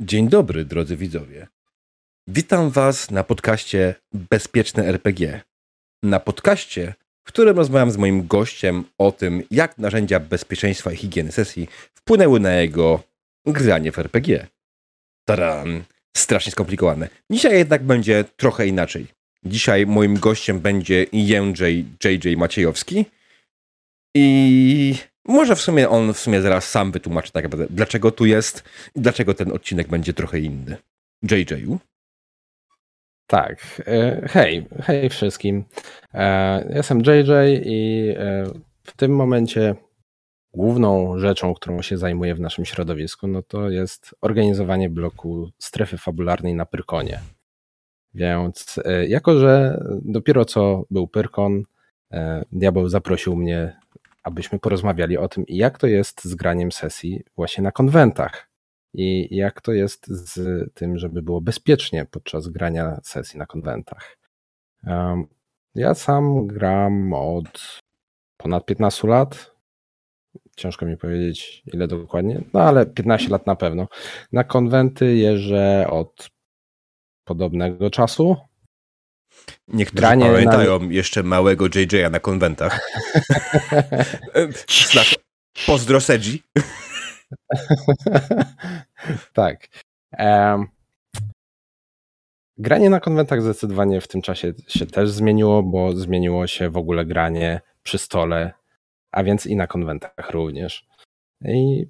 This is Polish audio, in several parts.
Dzień dobry, drodzy widzowie. Witam Was na podcaście Bezpieczne RPG. Na podcaście, w którym rozmawiam z moim gościem o tym, jak narzędzia bezpieczeństwa i higieny sesji wpłynęły na jego granie w RPG. Taran! Strasznie skomplikowane. Dzisiaj jednak będzie trochę inaczej. Dzisiaj moim gościem będzie Jędrzej JJ Maciejowski i może w sumie on w sumie zaraz sam wytłumaczy tak naprawdę, dlaczego tu jest i dlaczego ten odcinek będzie trochę inny. JJ-u? Tak. E, hej, hej wszystkim. E, jestem JJ i e, w tym momencie główną rzeczą, którą się zajmuję w naszym środowisku, no to jest organizowanie bloku strefy fabularnej na Pyrkonie. Więc jako, że dopiero co był Pyrkon, Diabeł zaprosił mnie abyśmy porozmawiali o tym, jak to jest z graniem sesji właśnie na konwentach i jak to jest z tym, żeby było bezpiecznie podczas grania sesji na konwentach. Ja sam gram od ponad 15 lat. Ciężko mi powiedzieć, ile dokładnie, no ale 15 lat na pewno. Na konwenty jeżdżę od podobnego czasu. Niektórzy Granie pamiętają na... jeszcze małego JJ'a na konwentach. Znaczy, pozdro Sedzi. tak. Um, granie na konwentach zdecydowanie w tym czasie się też zmieniło, bo zmieniło się w ogóle granie przy stole, a więc i na konwentach również. I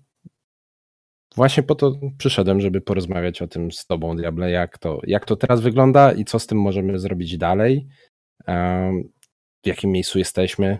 Właśnie po to przyszedłem, żeby porozmawiać o tym z Tobą, Diable, jak to, jak to teraz wygląda i co z tym możemy zrobić dalej, w jakim miejscu jesteśmy.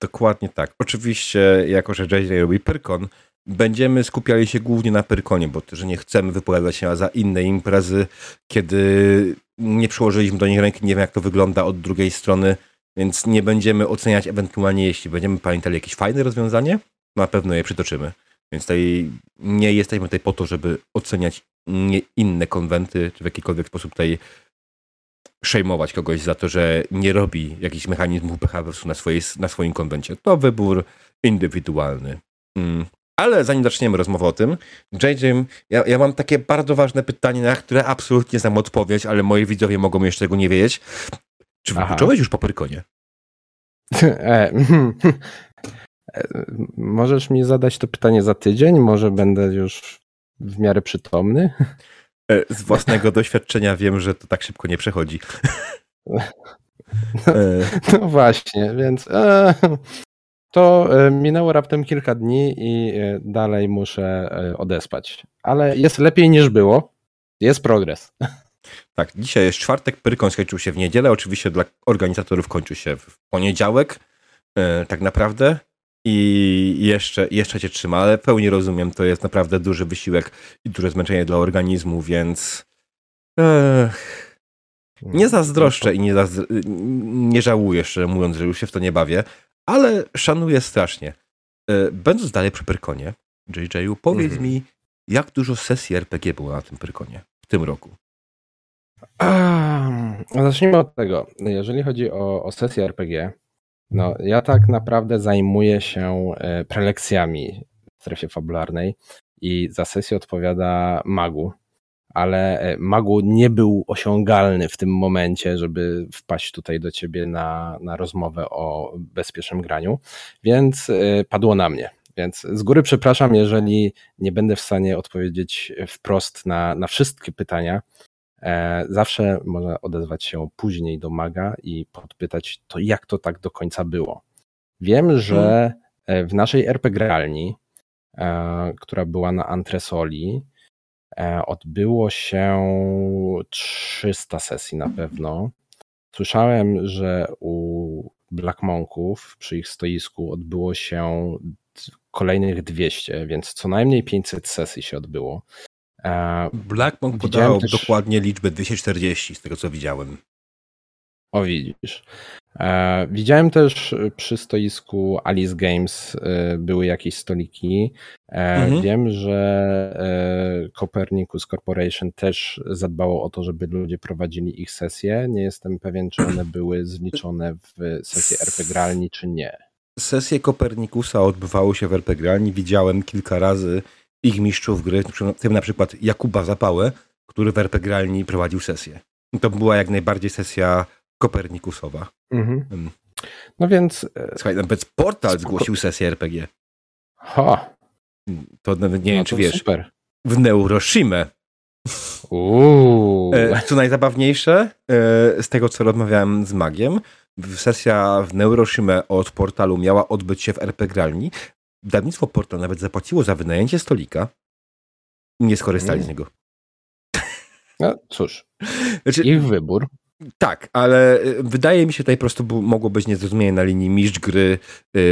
Dokładnie tak. Oczywiście, jako że JJ robi Pyrkon, będziemy skupiali się głównie na Pyrkonie, bo że nie chcemy wypowiadać się za inne imprezy, kiedy nie przyłożyliśmy do nich ręki, nie wiem jak to wygląda od drugiej strony, więc nie będziemy oceniać ewentualnie, jeśli będziemy pamiętali jakieś fajne rozwiązanie, na pewno je przytoczymy. Więc tutaj nie jesteśmy tutaj po to, żeby oceniać inne konwenty, czy w jakikolwiek sposób tutaj szejmować kogoś za to, że nie robi jakichś mechanizmów PHW na, swojej, na swoim konwencie. To wybór indywidualny. Mm. Ale zanim zaczniemy rozmowę o tym, JJ, ja, ja, mam takie bardzo ważne pytanie, na które absolutnie znam odpowiedź, ale moi widzowie mogą jeszcze tego nie wiedzieć. Czy wyczułeś już po? E, Możesz mi zadać to pytanie za tydzień? Może będę już w miarę przytomny? E, z własnego doświadczenia wiem, że to tak szybko nie przechodzi. No, no właśnie, więc e, to e, minęło raptem kilka dni i dalej muszę odespać. Ale jest lepiej niż było. Jest progres. Tak, dzisiaj jest czwartek, Pyrkon skończył się w niedzielę. Oczywiście dla organizatorów kończy się w poniedziałek. Tak naprawdę. I jeszcze, jeszcze cię trzyma, ale pełni rozumiem, to jest naprawdę duży wysiłek i duże zmęczenie dla organizmu, więc Ech. nie zazdroszczę i nie, zazdro... nie żałuję, szczerze mówiąc, że już się w to nie bawię, ale szanuję strasznie. E, będąc dalej przy Pyrkonie, JJ-u, powiedz mhm. mi, jak dużo sesji RPG było na tym Pyrkonie w tym roku? zacznijmy od tego. Jeżeli chodzi o, o sesję RPG, no, ja tak naprawdę zajmuję się e, prelekcjami w strefie fabularnej i za sesję odpowiada Magu, ale e, Magu nie był osiągalny w tym momencie, żeby wpaść tutaj do ciebie na, na rozmowę o bezpiecznym graniu, więc e, padło na mnie. Więc z góry przepraszam, jeżeli nie będę w stanie odpowiedzieć wprost na, na wszystkie pytania, zawsze można odezwać się później do maga i podpytać, to jak to tak do końca było. Wiem, że mhm. e, w naszej RP gralni, e, która była na Antresoli, odbyło się 300 sesji na pewno. Słyszałem, że u Black Monków przy ich stoisku odbyło się kolejnych 200, więc co najmniej 500 sesji się odbyło. Blackmonk podał też... dokładnie liczbę 240 z tego co widziałem. O widzisz. E, widziałem też przy stoisku Alice Games e, były jakieś stoliki. E, mhm. Wiem, że e, Copernicus Corporation też zadbało o to, żeby ludzie prowadzili ich sesje. Nie jestem pewien, czy one były zliczone w sesję RP Gralni, czy nie. Sesje Kopernikusa odbywały się w RP Gralni. Widziałem kilka razy ich mistrzów gry, w tym na przykład Jakuba Zapałę, który w RP Gralni prowadził sesję. To była jak najbardziej sesja kopernikusowa. Mhm. Mm. No więc... E, Słuchaj, nawet Portal zgłosił sesję RPG. Ha! To nawet nie no wiem, czy wiesz. Super. W Neuroshimę. Uuu. E, co najzabawniejsze, e, z tego co rozmawiałem z Magiem, sesja w Neuroshimę od portalu miała odbyć się w RP Gralni. Dawnictwo Portal nawet zapłaciło za wynajęcie stolika i nie skorzystali mm. z niego. No cóż, znaczy, ich wybór. Tak, ale e, wydaje mi się tutaj po prostu mogło być niezrozumienie na linii mistrz gry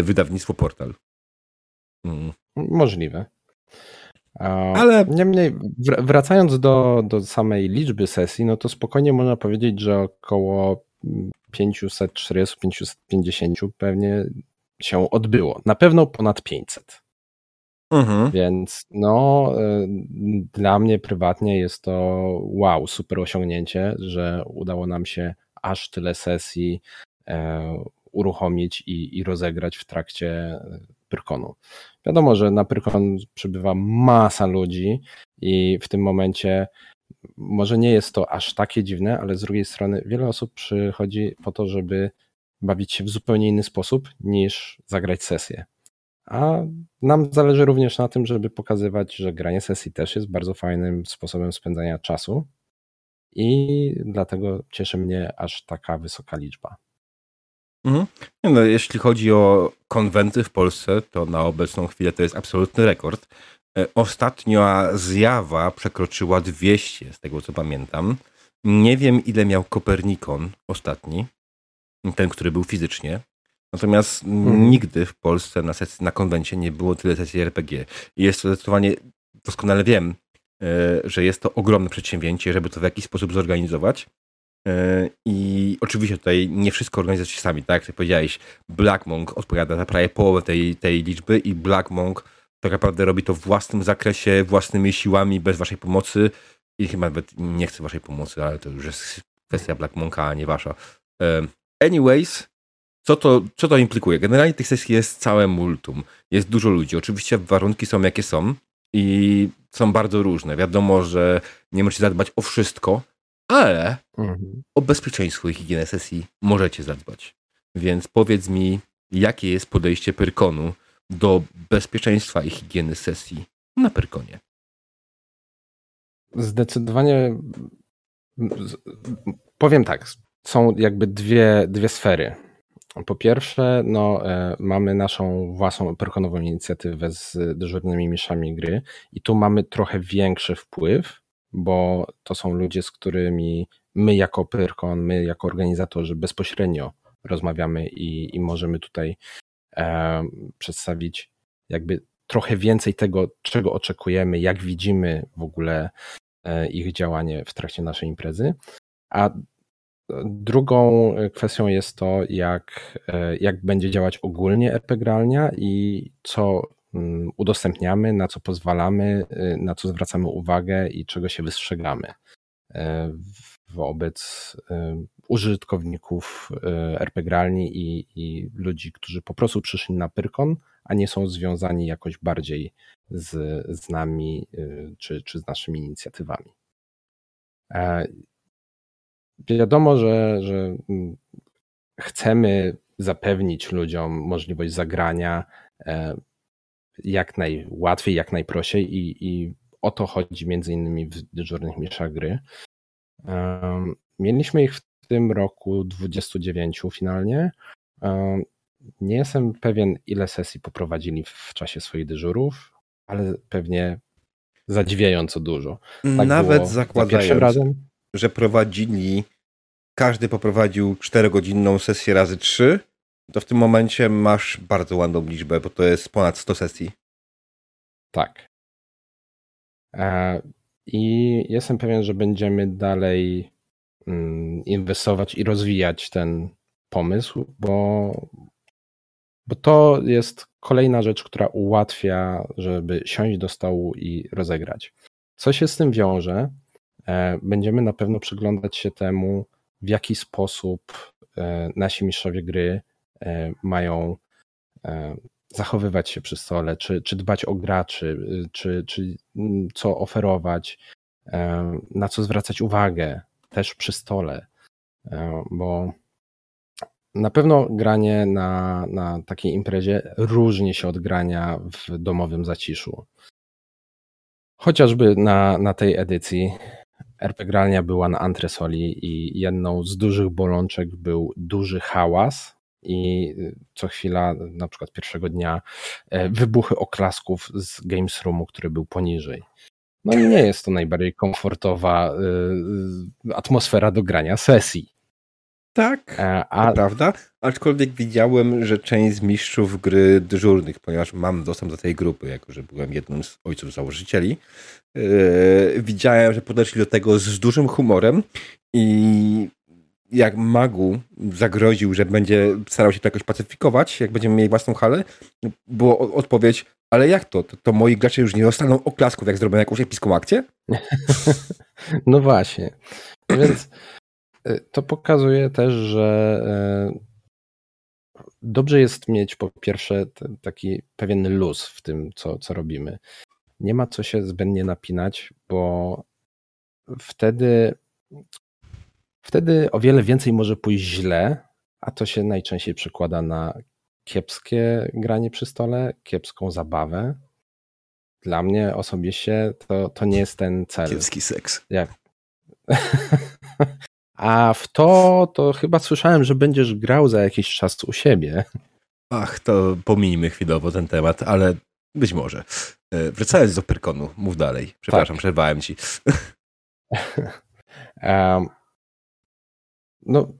wydawnictwo Portal. Mm. Możliwe. Ale niemniej, wracając do, do samej liczby sesji, no to spokojnie można powiedzieć, że około 540-550 pewnie się odbyło. Na pewno ponad 500. Mhm. Więc no, e, dla mnie prywatnie jest to wow, super osiągnięcie, że udało nam się aż tyle sesji e, uruchomić i, i rozegrać w trakcie Pyrkonu. Wiadomo, że na Pyrkon przybywa masa ludzi i w tym momencie może nie jest to aż takie dziwne, ale z drugiej strony wiele osób przychodzi po to, żeby bawić się w zupełnie inny sposób niż zagrać sesję. A nam zależy również na tym, żeby pokazywać, że granie sesji też jest bardzo fajnym sposobem spędzania czasu i dlatego cieszy mnie aż taka wysoka liczba. Mhm. No, jeśli chodzi o konwenty w Polsce, to na obecną chwilę to jest absolutny rekord. E, ostatnia zjawa przekroczyła 200, z tego co pamiętam. Nie wiem, ile miał Kopernikon ostatni, ten, który był fizycznie. Natomiast mhm. nigdy w Polsce na, sesji, na konwencie nie było tyle sesji RPG. I jest to zdecydowanie, doskonale wiem, e, że jest to ogromne przedsięwzięcie, żeby to w jakiś sposób zorganizować. E, I oczywiście tutaj nie wszystko organizacje sami, tak jak powiedziałeś, Black Monk odpowiada za prawie połowę tej, tej liczby i Black Monk tak naprawdę robi to w własnym zakresie, własnymi siłami, bez waszej pomocy i chyba nawet nie chce waszej pomocy, ale to już jest kwestia Black Monka, a nie wasza. Anyways, co to, co to implikuje? Generalnie tych sesji jest całe multum. Jest dużo ludzi. Oczywiście warunki są jakie są i są bardzo różne. Wiadomo, że nie możecie zadbać o wszystko, ale mhm. o bezpieczeństwo i higienę sesji możecie zadbać. Więc powiedz mi, jakie jest podejście Pyrkonu do bezpieczeństwa i higieny sesji na Pyrkonie? Zdecydowanie powiem tak, są jakby dwie, dwie sfery. Po pierwsze, no, e, mamy naszą własną perkonową inicjatywę z dyżurnymi miszami gry i tu mamy trochę większy wpływ, bo to są ludzie, z którymi my jako Pyrkon, my jako organizatorzy bezpośrednio rozmawiamy i, i możemy tutaj e, przedstawić jakby trochę więcej tego, czego oczekujemy, jak widzimy w ogóle e, ich działanie w trakcie naszej imprezy. A drugą kwestią jest to, jak, e, jak będzie działać ogólnie epigralnia i co Mm, udostępniamy, na co pozwalamy, y, na co zwracamy uwagę i czego się wystrzegamy e, wobec użytkowników y, RP Gralni i, i ludzi, którzy po prostu przyszli na Pyrkon, a nie są związani jakoś bardziej z, z nami czy, czy z naszymi inicjatywami. Wiadomo, że, że mm, chcemy zapewnić ludziom możliwość zagrania e, jak najłatwiej, jak najprościej i, i o to chodzi między innymi w dyżurnych mistrzach gry. Mieliśmy ich w tym roku 29 finalnie. Nie jestem pewien, ile sesji poprowadzili w czasie swoich dyżurów, ale pewnie zadziwiająco dużo. Tak Nawet zakładając, razem. Że prowadzili, każdy poprowadził 4-godzinną sesję razy 3, to w tym momencie masz bardzo ładną liczbę, bo to jest ponad 100 sesji. Tak. E, I jestem pewien, że będziemy dalej mm, inwestować i rozwijać ten pomysł, bo, bo to jest kolejna rzecz, która ułatwia, żeby siąść do stołu i rozegrać. Co się z tym wiąże? E, będziemy na pewno przyglądać się temu, w jaki sposób e, nasi mistrzowie gry E, mają zachowywać się przy stole, czy, czy dbać o graczy, czy, czy mm, co oferować, na co zwracać uwagę też przy stole, bo na pewno granie na, na takiej imprezie różni się od grania w domowym zaciszu. Chociażby na, na tej edycji RPG była na antresoli i jedną z dużych bolączek był duży hałas i co chwila, na przykład pierwszego dnia, e, wybuchy oklasków z Games Roomu, który był poniżej. No nie jest to najbardziej komfortowa y, atmosfera do grania sesji. Tak, e, a... prawda. Aczkolwiek widziałem, że część z mistrzów gry dyżurnych, ponieważ mam dostęp do tej grupy, jako że byłem jednym z ojców założycieli, yy, widziałem, że podeszli do tego z dużym humorem i jak Magu zagroził, że będzie starał się to jakoś pacyfikować, jak będziemy mieli własną halę, była odpowiedź, ale jak to? to? to? moi gracze już nie dostaną oklasków, jak zrobią jakąś episką akcję? No właśnie. Więc to pokazuje też, że y, dobrze jest mieć po pierwsze taki pewien luz w tym, co, co robimy. Nie ma co się zbędnie napinać, bo wtedy Wtedy o wiele więcej może pójść źle, a to się najczęściej przekłada na kiepskie granie przy stole, kiepską zabawę. Dla mnie osobiście to, to nie jest ten cel. Kiepski seks. Jak? A w to, to chyba słyszałem, że będziesz grał za jakiś czas u siebie. Ach, to pomijmy chwilowo ten temat, ale być może. E, wracając do Pyrkonu, mów dalej. Przepraszam, tak. przerwałem ci. um, no,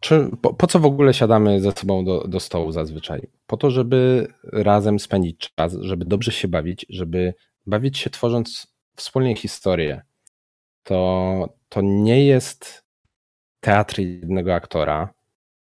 czy, po, po, co w ogóle siadamy ze sobą do, do stołu zazwyczaj? Po to, żeby razem spędzić czas, żeby dobrze się bawić, żeby bawić się tworząc wspólnie historię. To, to nie jest teatr jednego aktora,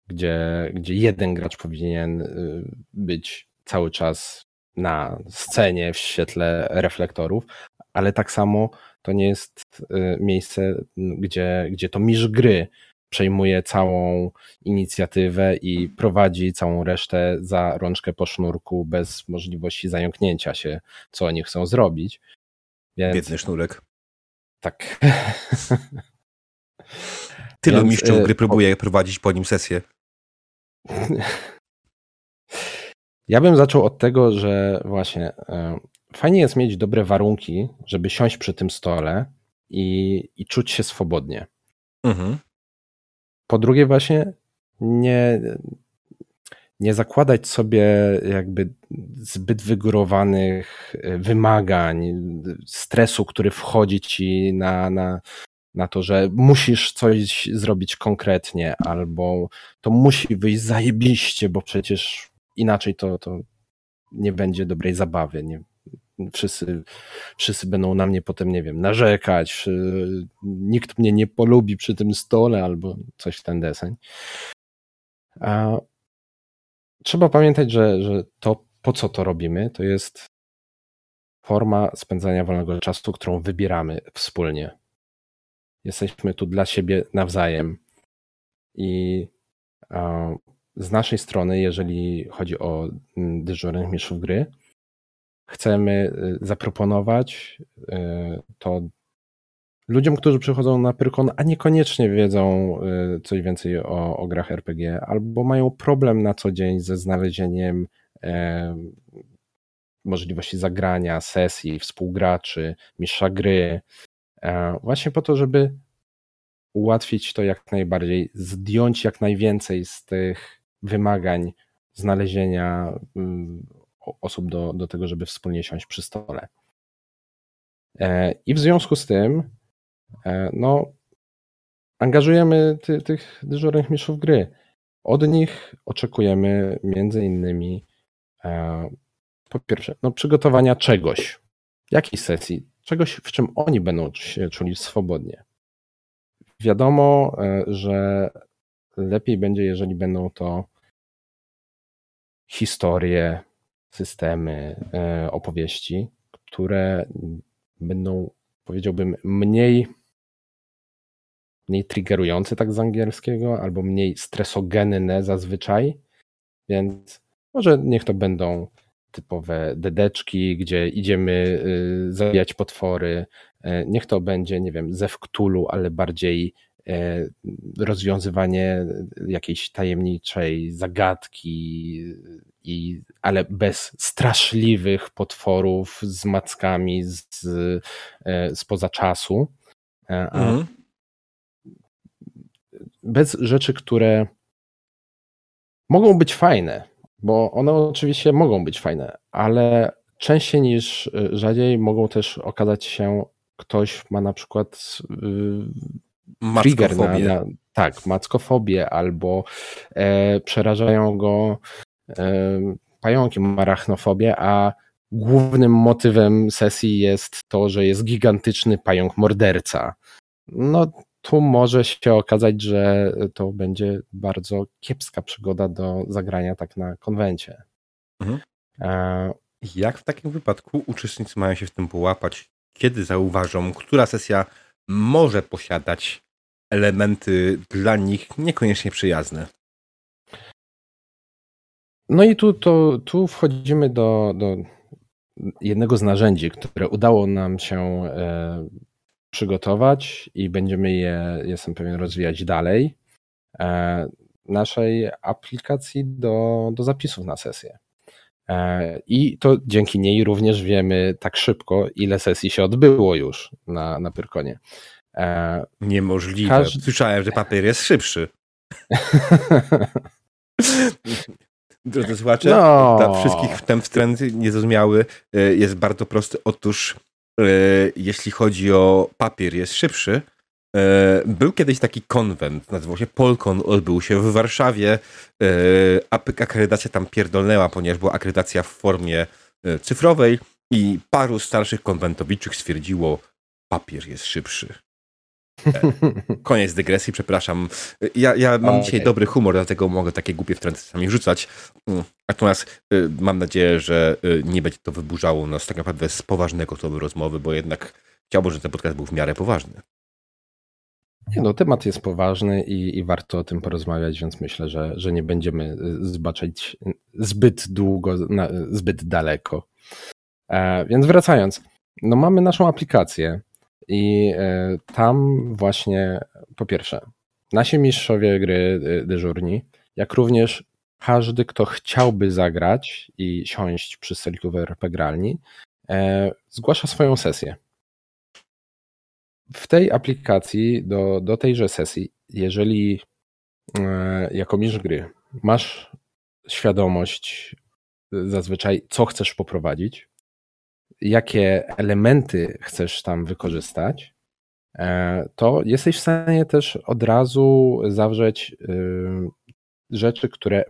gdzie, gdzie jeden gracz powinien y, być cały czas na scenie w świetle reflektorów, ale tak samo to nie jest y, miejsce, gdzie, gdzie to mistrz gry przejmuje całą inicjatywę i prowadzi całą resztę za rączkę po sznurku bez możliwości zająknięcia się, co oni chcą zrobić. Więc... Biedny sznurek. Tak. Tylu Więc, mistrzów y, gry próbuje prowadzić po nim sesję. Ja bym zaczął od tego, że właśnie y, fajnie jest mieć dobre warunki, żeby siąść przy tym stole i, i czuć się swobodnie. Mhm. Po drugie, właśnie nie, nie zakładać sobie jakby zbyt wygórowanych e, wymagań, stresu, który wchodzi ci na, na, na to, że musisz coś zrobić konkretnie, albo to musi wyjść zajebiście, bo przecież inaczej to, to nie będzie dobrej zabawy. Nie, wszyscy, wszyscy będą na mnie potem, nie wiem, narzekać, nikt mnie nie polubi przy tym stole albo coś w ten deseń. Trzeba pamiętać, że, że to, po co to robimy, to jest forma spędzania wolnego czasu, którą wybieramy wspólnie. Jesteśmy tu dla siebie nawzajem. I z naszej strony, jeżeli chodzi o mm, dyżurnych mistrzów gry, chcemy y, zaproponować y, to ludziom, którzy przychodzą na Pyrkon, a niekoniecznie wiedzą y, coś więcej o, o grach RPG, albo mają problem na co dzień ze znalezieniem e, możliwości zagrania, sesji, współgraczy, mistrza gry, e, właśnie po to, żeby ułatwić to jak najbardziej, zdjąć jak najwięcej z tych wymagań znalezienia osób do, do tego, żeby wspólnie siąść przy stole. E, I w związku z tym, no, angażujemy ty, tych dyżurnych mistrzów gry. Od nich oczekujemy między innymi e, po pierwsze, no, przygotowania czegoś, jakiejś sesji, czegoś, w czym oni będą się czuli swobodnie. Wiadomo, że lepiej będzie, jeżeli będą to historie, systemy, e, opowieści, które będą, powiedziałbym, mniej, mniej triggerujące, tak z angielskiego, albo mniej stresogenne zazwyczaj. Więc Może niech to będą typowe dedeczki, gdzie idziemy y, zabijać potwory. E, niech to będzie, nie wiem, zew Cthulhu, ale bardziej e, rozwiązywanie jakiejś tajemniczej zagadki, i, ale bez straszliwych potworów z mackami z, e, spoza czasu. Mhm. Bez rzeczy, które mogą być fajne, bo one oczywiście mogą być fajne, ale częściej niż y, rzadziej mogą też okazać się, ktoś ma na przykład yy, trigger na, na, tak, mackofobię albo e, przerażają go e, pająki, marachnofobię, a głównym motywem sesji jest to, że jest gigantyczny pająk morderca. No tu może się okazać, że to będzie bardzo kiepska przygoda do zagrania tak na konwencie. Mhm. E... Jak w takim wypadku uczestnicy mają się w tym połapać? Kiedy zauważą, która sesja może posiadać elementy dla nich niekoniecznie przyjazne? No i tu, to, tu wchodzimy do, do jednego z narzędzi, które udało nam się e, przygotować i będziemy je, jestem pewien, rozwijać dalej. E, naszej aplikacji do, do zapisów na sesję. E, I to dzięki niej również wiemy tak szybko, ile sesji się odbyło już na, na Pyrkonie. E, Niemożliwe. Każdy... Słyszałem, że papier jest szybszy. Drodzy słuchacze, no. dla wszystkich ten wtręt niezrozumiały jest bardzo prosty. Otóż jeśli chodzi o papier, jest szybszy. E, był kiedyś taki konwent, nazywał się Polkon, odbył się w Warszawie. E, akredytacja tam pierdolnęła, ponieważ była akredytacja w formie cyfrowej i paru starszych konwentowiczych stwierdziło, papier jest szybszy. Koniec dygresji, przepraszam. Ja, ja mam dzisiaj dobry humor, dlatego mogę takie głupie wtręty sami rzucać. Mm, natomiast y, mam nadzieję, że y, nie będzie to wyburzało nas tak naprawdę z poważnego toru rozmowy, bo jednak chciałbym, żeby ten podcast był w miarę poważny. Nie no, temat jest poważny i, i, warto o tym porozmawiać, więc myślę, że, że nie będziemy y, zbaczać zbyt długo, na, zbyt daleko. E, więc wracając, no mamy naszą aplikację, i e, tam właśnie po pierwsze nasi mistrzowie gry e, dyżurni, jak również każdy, kto chciałby zagrać i siąść przy stoliku w RP gralni, e, zgłasza swoją sesję. W tej aplikacji, do, do tejże sesji, jeżeli jako mistrz gry masz świadomość zazwyczaj, co chcesz poprowadzić, jakie elementy chcesz tam wykorzystać, e, to jesteś w stanie też od razu zawrzeć y, rzeczy, które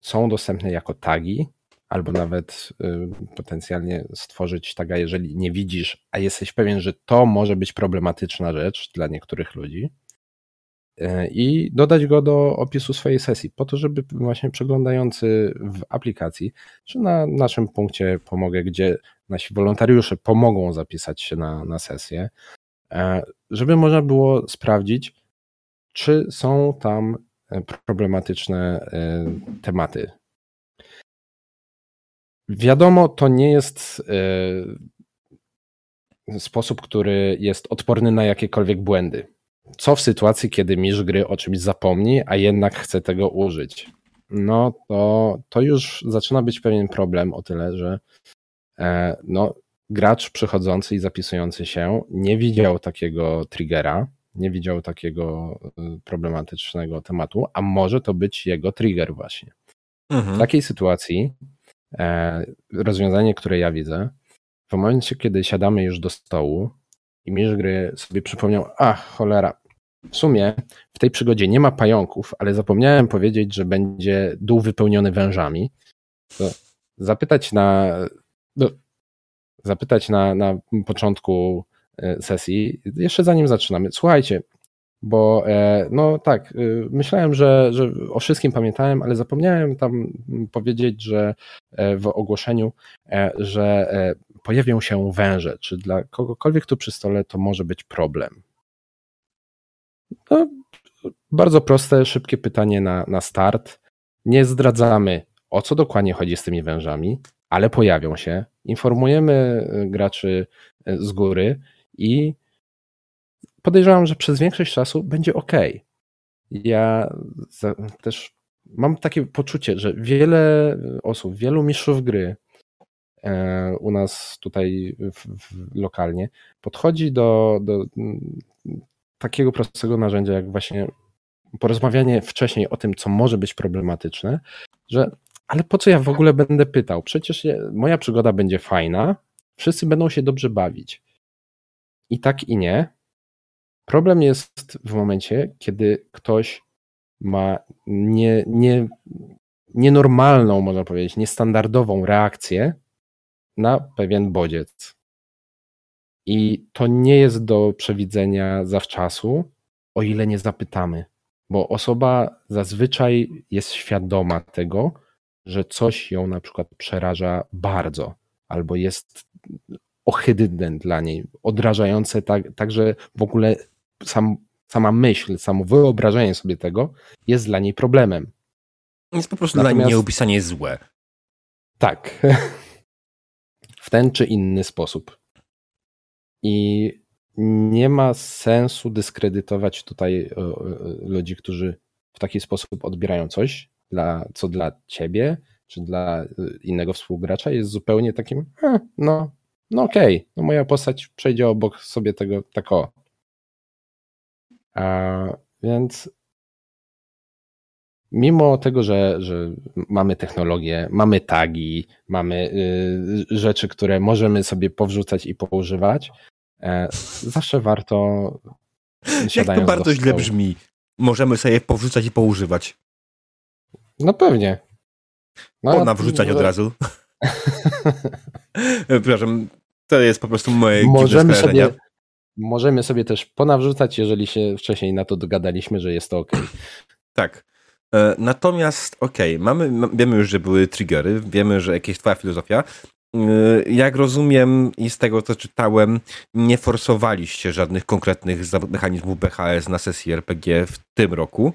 są dostępne jako tagi, albo nawet y, potencjalnie stworzyć taga, jeżeli nie widzisz, a jesteś pewien, że to może być problematyczna rzecz dla niektórych ludzi. E, i dodać go do opisu swojej sesji, po to, żeby właśnie przeglądający w aplikacji, czy na naszym punkcie pomogę, gdzie nasi wolontariusze pomogą zapisać się na, na sesję, e, żeby można było sprawdzić, czy są tam e, problematyczne tematy. Wiadomo, to nie jest sposób, który jest odporny na jakiekolwiek błędy co w sytuacji, kiedy mistrz gry o czymś zapomni, a jednak chce tego użyć? No to, to już zaczyna być pewien problem o tyle, że e, no, gracz przychodzący i zapisujący się nie widział takiego triggera, nie widział takiego e, problematycznego tematu, a może to być jego trigger właśnie. Mhm. W takiej sytuacji e, rozwiązanie, które ja widzę, w momencie, kiedy siadamy już do stołu, i mistrz gry sobie przypomniał, a cholera, w sumie w tej przygodzie nie ma pająków, ale zapomniałem powiedzieć, że będzie dół wypełniony wężami. To zapytać na, no, zapytać na, na początku e, sesji, jeszcze zanim zaczynamy. Słuchajcie, bo e, no tak, e, myślałem, że, że o wszystkim pamiętałem, ale zapomniałem tam powiedzieć, że w ogłoszeniu, że pojawią się węże, czy dla kogokolwiek tu przy stole to może być problem. No, bardzo proste, szybkie pytanie na, na start. Nie zdradzamy o co dokładnie chodzi z tymi wężami, ale pojawią się. Informujemy graczy z góry i podejrzewam, że przez większość czasu będzie ok. Ja też mam takie poczucie, że wiele osób, wielu mistrzów gry u nas tutaj w, w, lokalnie podchodzi do, do takiego prostego narzędzia, jak właśnie porozmawianie wcześniej o tym, co może być problematyczne, że ale po co ja w ogóle będę pytał? Przecież moja przygoda będzie fajna, wszyscy będą się dobrze bawić. I tak i nie. Problem jest w momencie, kiedy ktoś ma nie, nie, nienormalną, można powiedzieć, niestandardową reakcję na pewien bodziec. I to nie jest do przewidzenia zawczasu, o ile nie zapytamy, bo osoba zazwyczaj jest świadoma tego, że coś ją na przykład przeraża bardzo, albo jest ohydne dla niej, odrażające, tak, tak że w ogóle sam, sama myśl, samo wyobrażenie sobie tego jest dla niej problemem. Jest po prostu Natomiast, dla niej opisanie złe. Tak. w ten czy inny sposób. I nie ma sensu dyskredytować tutaj e, e, ludzi, którzy w taki sposób odbierają coś, dla, co dla ciebie czy dla e, innego współgracza jest zupełnie takim, no, no okej, okay, no moja postać przejdzie obok sobie tego tak o. A, więc mimo tego, że, że mamy technologię, mamy tagi, mamy y, rzeczy, które możemy sobie powrzucać i poużywać, e, zawsze warto. Jak to bardzo źle brzmi. Możemy sobie powrzucać i poużywać. No pewnie. No, po nawrzucać od razu. Przepraszam, to jest po prostu moje możemy sobie, możemy sobie też ponawrzucać, jeżeli się wcześniej na to dogadaliśmy, że jest to ok. Tak. E, natomiast okej, okay, mamy, wiemy już, że były triggery, wiemy, że jakieś twoja filozofia. E, jak rozumiem i z tego, co czytałem, nie forsowaliście żadnych konkretnych mechanizmów BHS na sesji RPG w tym roku.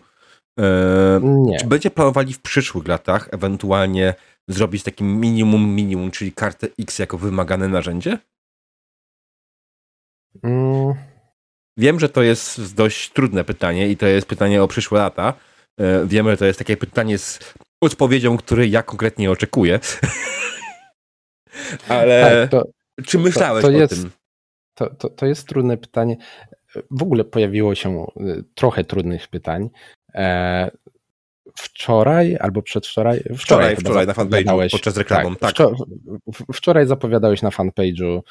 E, nie. Czy będzie planowali w przyszłych latach ewentualnie zrobić taki minimum minimum, czyli kartę X jako wymagane narzędzie? Mm. Wiem, że to jest dość trudne pytanie i to jest pytanie o przyszłe lata. E, wiemy, że to jest takie pytanie z odpowiedzią, której ja konkretnie oczekuję. Ale tak, to, czy myślałeś to, to jest, o tym? To, to, to jest trudne pytanie. W ogóle pojawiło się e, trochę trudnych pytań. E, wczoraj albo przedwczoraj. Wczoraj, wczoraj, wczoraj na fanpage'u podczas reklamą. Tak, tak. Wczoraj zapowiadałeś na fanpage'u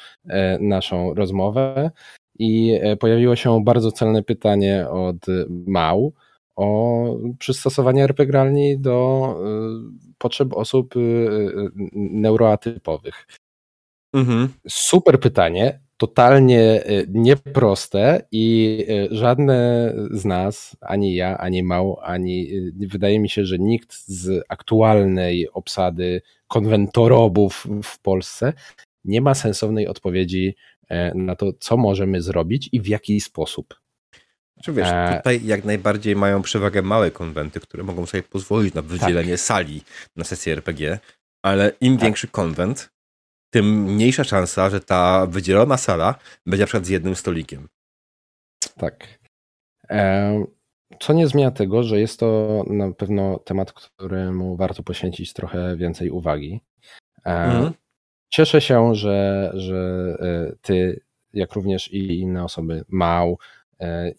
naszą rozmowę i pojawiło się bardzo celne pytanie od Mał o przystosowanie RP do y, potrzeb osób y, y, neuroatypowych. Mhm. Super pytanie, totalnie nieproste i żadne z nas, ani ja, ani Mał, ani wydaje mi się, że nikt z aktualnej obsady konwentorobów w Polsce nie ma sensownej odpowiedzi na to, co możemy zrobić i w jaki sposób. Czy wiesz, e, tutaj jak najbardziej mają przewagę małe konwenty, które mogą sobie pozwolić na wydzielenie tak. sali na sesję RPG, ale im tak. większy konwent, tym mniejsza szansa, że ta wydzielona sala będzie na przykład z jednym stolikiem. Tak. E, co nie zmienia tego, że jest to na pewno temat, któremu warto poświęcić trochę więcej uwagi. E, mhm. Cieszę się, że, że ty, jak również i inne osoby, Mał,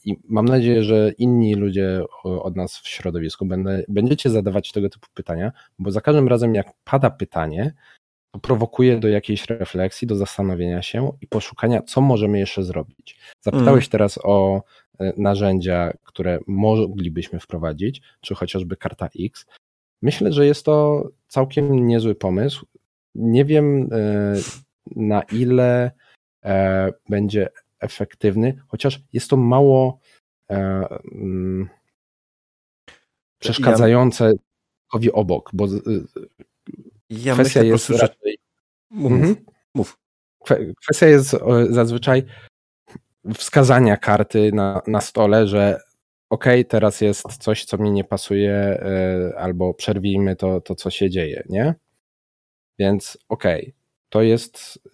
I mam nadzieję, że inni ludzie od nas w środowisku będziecie zadawać tego typu pytania, bo za każdym razem, jak pada pytanie, to prowokuje do jakiejś refleksji, do zastanowienia się i poszukania, co możemy jeszcze zrobić. Zapytałeś mm. teraz o e, narzędzia, które moglibyśmy wprowadzić, czy chociażby karta X. Myślę, że jest to całkiem niezły pomysł. Nie wiem, e, na ile będzie efektywny, chociaż jest to mało e, mm, przeszkadzające ja... obok, bo ja kwestia jest prostu, raczej... Mów, mhm. mów. Kwestia jest zazwyczaj wskazania karty na, na stole, że ok, teraz jest coś, co mi nie pasuje, e, albo przerwijmy to, to co się dzieje, nie? Więc ok, to jest y,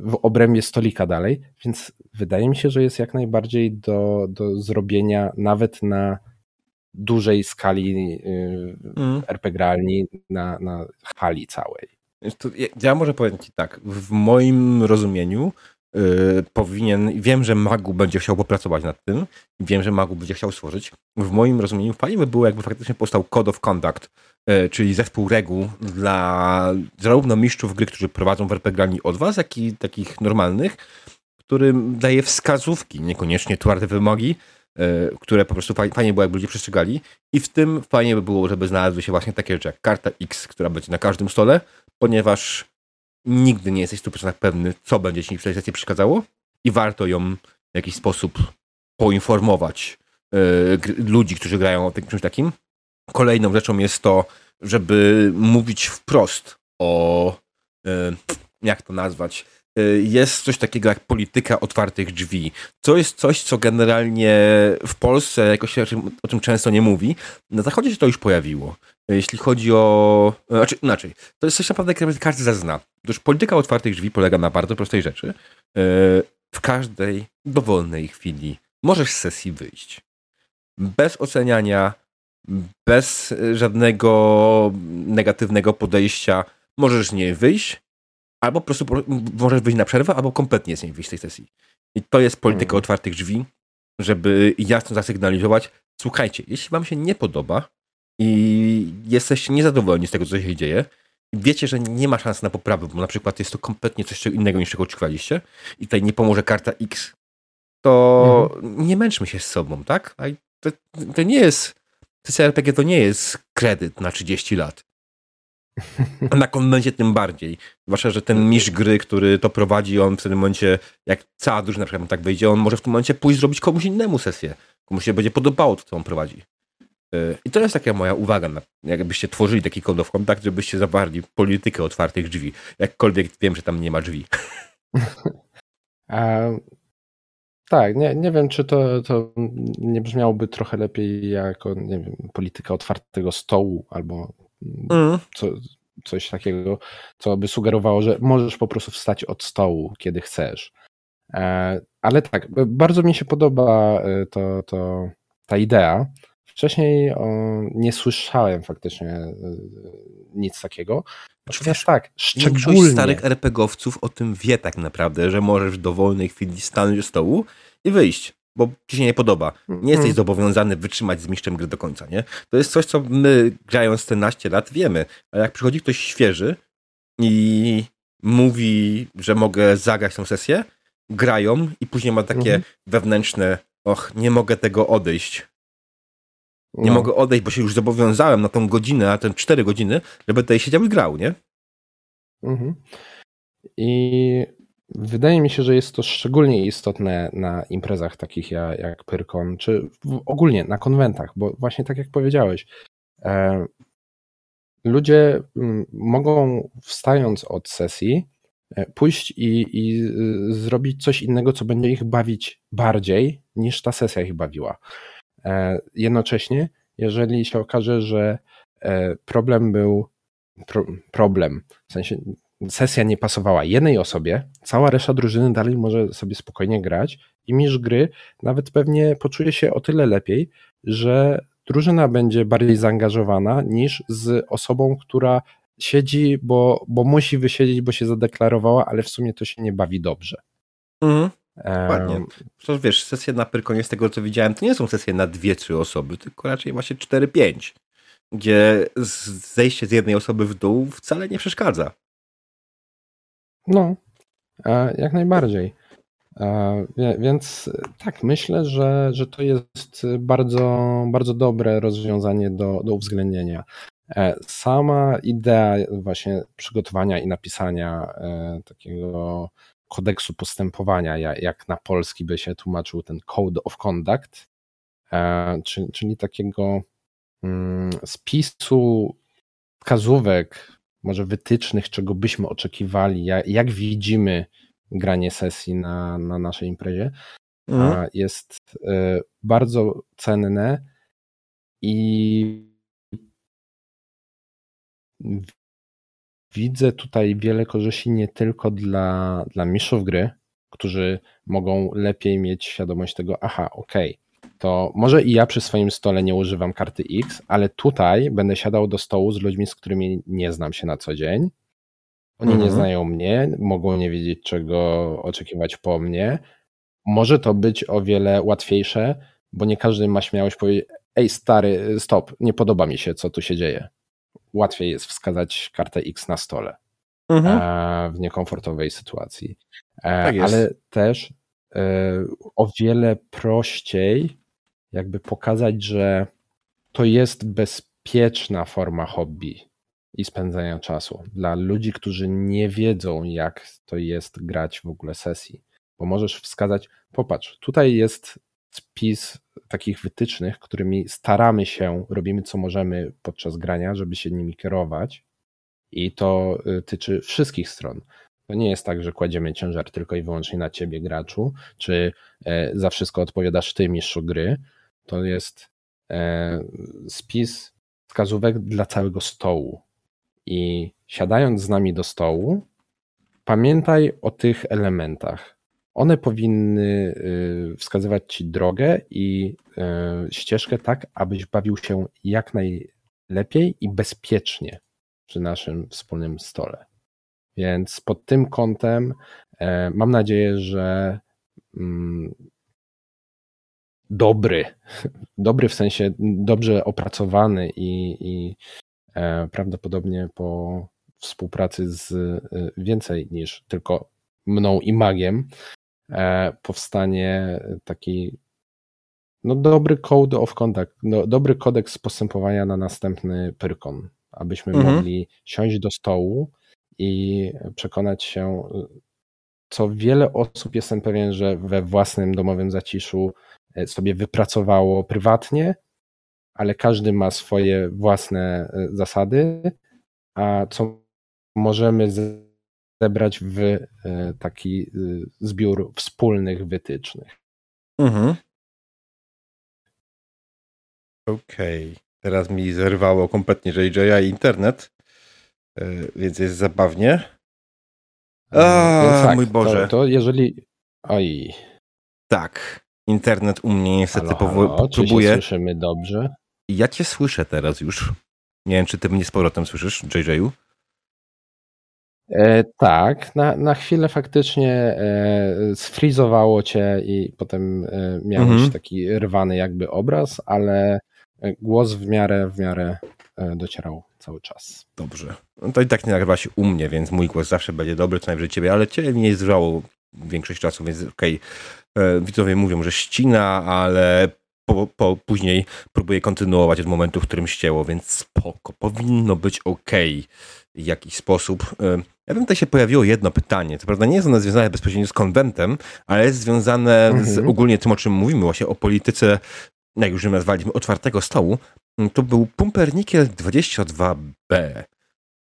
w obrębie stolika dalej, więc wydaje mi się, że jest jak najbardziej do, do zrobienia nawet na dużej skali y, mm. Na, na hali całej. Ja może powiem Ci tak, w moim rozumieniu powinien, wiem, że Magu będzie chciał popracować nad tym, wiem, że Magu będzie chciał stworzyć. W moim rozumieniu fajnie by było, jakby faktycznie powstał Code of Conduct, yy, czyli zespół reguł dla zarówno mistrzów gry, którzy prowadzą w RPG od Was, jak i takich normalnych, który daje wskazówki, niekoniecznie twarde wymogi, yy, które po prostu fajnie było, jakby ludzie przestrzegali. I w tym fajnie by było, żeby znalazły się właśnie takie rzeczy jak karta X, która będzie na każdym stole, ponieważ nigdy nie jesteś 100% pewny, co będzie ci w tej sesji przeszkadzało i warto ją w jakiś sposób poinformować yy, ludzi, którzy grają o czymś takim. Kolejną rzeczą jest to, żeby mówić wprost o, yy, jak to nazwać, jest coś takiego jak polityka otwartych drzwi. To jest coś, co generalnie w Polsce jakoś się o czym często nie mówi. Na zachodzie się to już pojawiło. Jeśli chodzi o. Znaczy, inaczej, to jest coś naprawdę, każdy zazna. Otóż polityka otwartych drzwi polega na bardzo prostej rzeczy. E, w każdej dowolnej chwili możesz z sesji wyjść. Bez oceniania, bez żadnego negatywnego podejścia możesz z niej wyjść, albo po prostu możesz wyjść na przerwę, albo kompletnie z niej wyjść z tej sesji. I to jest polityka hmm. otwartych drzwi, żeby jasno zasygnalizować, słuchajcie, jeśli wam się nie podoba, i jesteście niezadowoleni z tego, co się dzieje, i wiecie, że nie ma szans na poprawę, bo na przykład jest to kompletnie coś innego niż czego oczekiwaliście i tutaj nie pomoże karta X, to mhm. nie męczmy się z sobą, tak? To, to nie jest, CCRPG to nie jest kredyt na 30 lat. Na konwencie tym bardziej. Zwłaszcza, że ten mistrz gry, który to prowadzi, on w tym momencie, jak cała drużyna na przykład tak wyjdzie, on może w tym momencie pójść zrobić komuś innemu sesję. Komuś się będzie podobało to, co on prowadzi. E, I to jest taka moja uwaga, jakbyście tworzyli taki code of contact, żebyście zawarli politykę otwartych drzwi. Jakkolwiek wiem, że tam nie ma drzwi. A, tak, nie, nie wiem, czy to, to nie brzmiałoby trochę lepiej jako nie wiem, polityka otwartego stołu albo mm. co, coś takiego, co by sugerowało, że możesz po prostu wstać od stołu, kiedy chcesz. E, ale tak, bardzo mi się podoba e, to, to, ta idea, Wcześniej nie słyszałem faktycznie e, nic takiego. Natomiast tak, szczególnie... Większość starych RPGowców o tym wie tak naprawdę, że możesz w dowolnej chwili stanąć do stołu i wyjść, bo ci się nie podoba. Nie jesteś mm. zobowiązany wytrzymać z mistrzem gry do końca, nie? To jest coś, co my grając 14 lat wiemy, a jak przychodzi ktoś świeży i mówi, że mogę zagrać tą sesję, grają i później ma takie mm. wewnętrzne och, nie mogę tego odejść, nie no. mogę odejść, bo się już zobowiązałem na tą godzinę, na te cztery godziny, żeby tutaj siedział i grał, nie? Mhm. I wydaje mi się, że jest to szczególnie istotne na imprezach takich jak, Pyrkon, czy ogólnie na konwentach, bo właśnie tak jak powiedziałeś, e, ludzie m, mogą wstając od sesji e, pójść i, i zrobić coś innego, co będzie ich bawić bardziej niż ta sesja ich bawiła. E, jednocześnie, jeżeli się okaże, że problem był pro, problem, w sensie sesja nie pasowała jednej osobie, cała reszta drużyny dalej może sobie spokojnie grać i mistrz gry nawet pewnie poczuje się o tyle lepiej, że drużyna będzie bardziej zaangażowana niż z osobą, która siedzi, bo, bo musi wysiedzieć, bo się zadeklarowała, ale w sumie to się nie bawi dobrze. Mhm. Ładnie. Przecież wiesz, sesje na Pyrkonie z tego co widziałem, to nie są sesje na dwie, trzy osoby, tylko raczej właśnie cztery, pięć, gdzie zejście z jednej osoby w dół wcale nie przeszkadza. No, jak najbardziej. Więc tak, myślę, że, że to jest bardzo, bardzo dobre rozwiązanie do, do uwzględnienia. E, sama idea właśnie przygotowania i napisania e, takiego kodeksu postępowania, jak na polski by się tłumaczył ten Code of Conduct, e, czyli takiego mm, spisu wskazówek, może wytycznych, czego byśmy oczekiwali, jak, jak widzimy granie sesji na, na naszej imprezie, mhm. jest e, bardzo cenne i widzę tutaj wiele korzyści nie tylko dla, dla mistrzów gry, którzy mogą lepiej mieć świadomość tego, aha, okej, okay, to może i ja przy swoim stole nie używam karty X, ale tutaj będę siadał do stołu z ludźmi, z którymi nie znam się na co dzień. Oni mhm. nie znają mnie, mogą nie wiedzieć, czego oczekiwać po mnie. Może to być o wiele łatwiejsze, bo nie każdy ma śmiałość powiedzieć: Ej, stary, stop, nie podoba mi się, co tu się dzieje. Łatwiej jest wskazać kartę X na stole mhm. W niekomfortowej sytuacji. E, tak ale też e, o wiele prościej jakby pokazać, że to jest bezpieczna forma hobby i spędzania czasu dla ludzi, którzy nie wiedzą, jak to jest grać w ogóle sesji. Bo możesz wskazać, popatrz, tutaj jest spis takich wytycznych, którymi staramy się, robimy co możemy podczas grania, żeby się nimi kierować. I to y, tyczy wszystkich stron. To nie jest tak, że kładziemy ciężar tylko i wyłącznie na ciebie, graczu, czy e, za wszystko odpowiadasz ty, mistrzu gry. To jest e, spis wskazówek dla całego stołu. I siadając z nami do stołu, pamiętaj o tych elementach. One powinny y, wskazywać ci drogę i y, ścieżkę tak, abyś bawił się jak najlepiej i bezpiecznie przy naszym wspólnym stole. Więc pod tym kątem e, mam nadzieję, że mm, dobry, dobry w sensie dobrze opracowany i, i e, prawdopodobnie po współpracy z e, więcej niż tylko mną i magiem powstanie taki no, dobry code of conduct, no, dobry kodeks postępowania na następny Pyrkon abyśmy mhm. mogli siąść do stołu i przekonać się, co wiele osób jestem pewien, że we własnym domowym zaciszu e, sobie wypracowało prywatnie, ale każdy ma swoje własne e, zasady, a co możemy zebrać w e, taki zbiór wspólnych wytycznych. Mhm. Okej. Okay. Teraz mi zerwało kompletnie JJ i internet, e, więc jest zabawnie. A, tak, mój Boże. To, to, jeżeli... Oj. Tak, internet u mnie niestety halo, halo, próbuje. Czy się słyszymy dobrze? Ja cię słyszę teraz już. Nie wiem, czy ty mnie z powrotem słyszysz, JJ-u? E, tak, na, na chwilę faktycznie e, sfrizowało cię i potem e, miałeś mhm. taki rwany jakby obraz, ale głos w miarę, w miarę e, docierał cały czas. Dobrze. No to i tak nie nagrywa się u mnie, więc mój głos zawsze będzie dobry, co najwyżej ciebie, ale ciebie nie zrzało większość czasu, więc okej. Okay. E, widzowie mówią, że ścina, ale po, po, później próbuję kontynuować od momentu, w którym ścięło, więc spoko. Powinno być ok w jakiś sposób. E, ja bym tutaj się pojawiło jedno pytanie. To prawda nie jest ono związane bezpośrednio z konwentem, ale jest związane mhm. z ogólnie tym, o czym mówimy, właśnie o polityce jak już nazwaliśmy, otwartego stołu, to był Pumpernickel 22B.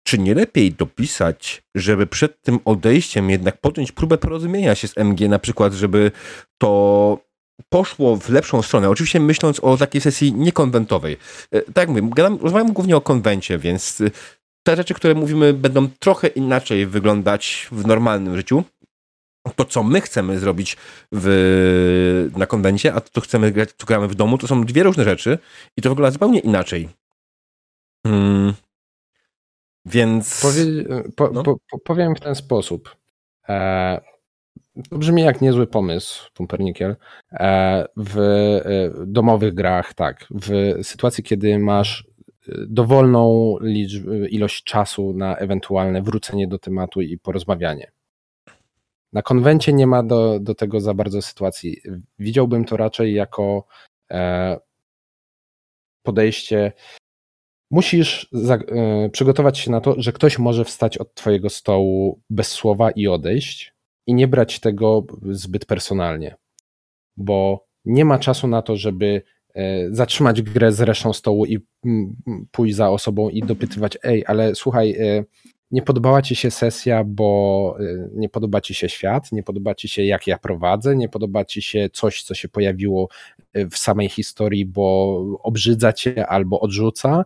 Czy nie lepiej dopisać, żeby przed tym odejściem jednak podjąć próbę porozumienia się z MG, na przykład, żeby to poszło w lepszą stronę. Oczywiście myśląc o takiej sesji niekonwentowej. E, tak jak mówię, rozmawiam głównie o konwencie, więc e, te rzeczy, które mówimy, będą trochę inaczej wyglądać w normalnym życiu to, co my chcemy zrobić w, na konwencie, a to, co chcemy grać, co gramy w domu, to są dwie różne rzeczy i to wygląda zupełnie inaczej. Hmm. Więc. Powie, po, no. po, powiem w ten sposób. E, to brzmi jak niezły pomysł, Pumpernickel. E, w e, domowych grach, tak. W sytuacji, kiedy masz e, dowolną liczbę, ilość czasu na ewentualne wrócenie do tematu i porozmawianie. Na konwencie nie ma do, do tego za bardzo sytuacji. Widziałbym to raczej jako e, podejście. Musisz e, przygotować się na to, że ktoś może wstać od Twojego stołu bez słowa i odejść, i nie brać tego zbyt personalnie, bo nie ma czasu na to, żeby e, zatrzymać grę z resztą stołu i m, pójść za osobą i dopytywać: Ej, ale słuchaj, e, nie podobała ci się sesja, bo nie podoba ci się świat, nie podoba ci się jak ja prowadzę, nie podoba ci się coś, co się pojawiło w samej historii, bo obrzydza cię albo odrzuca,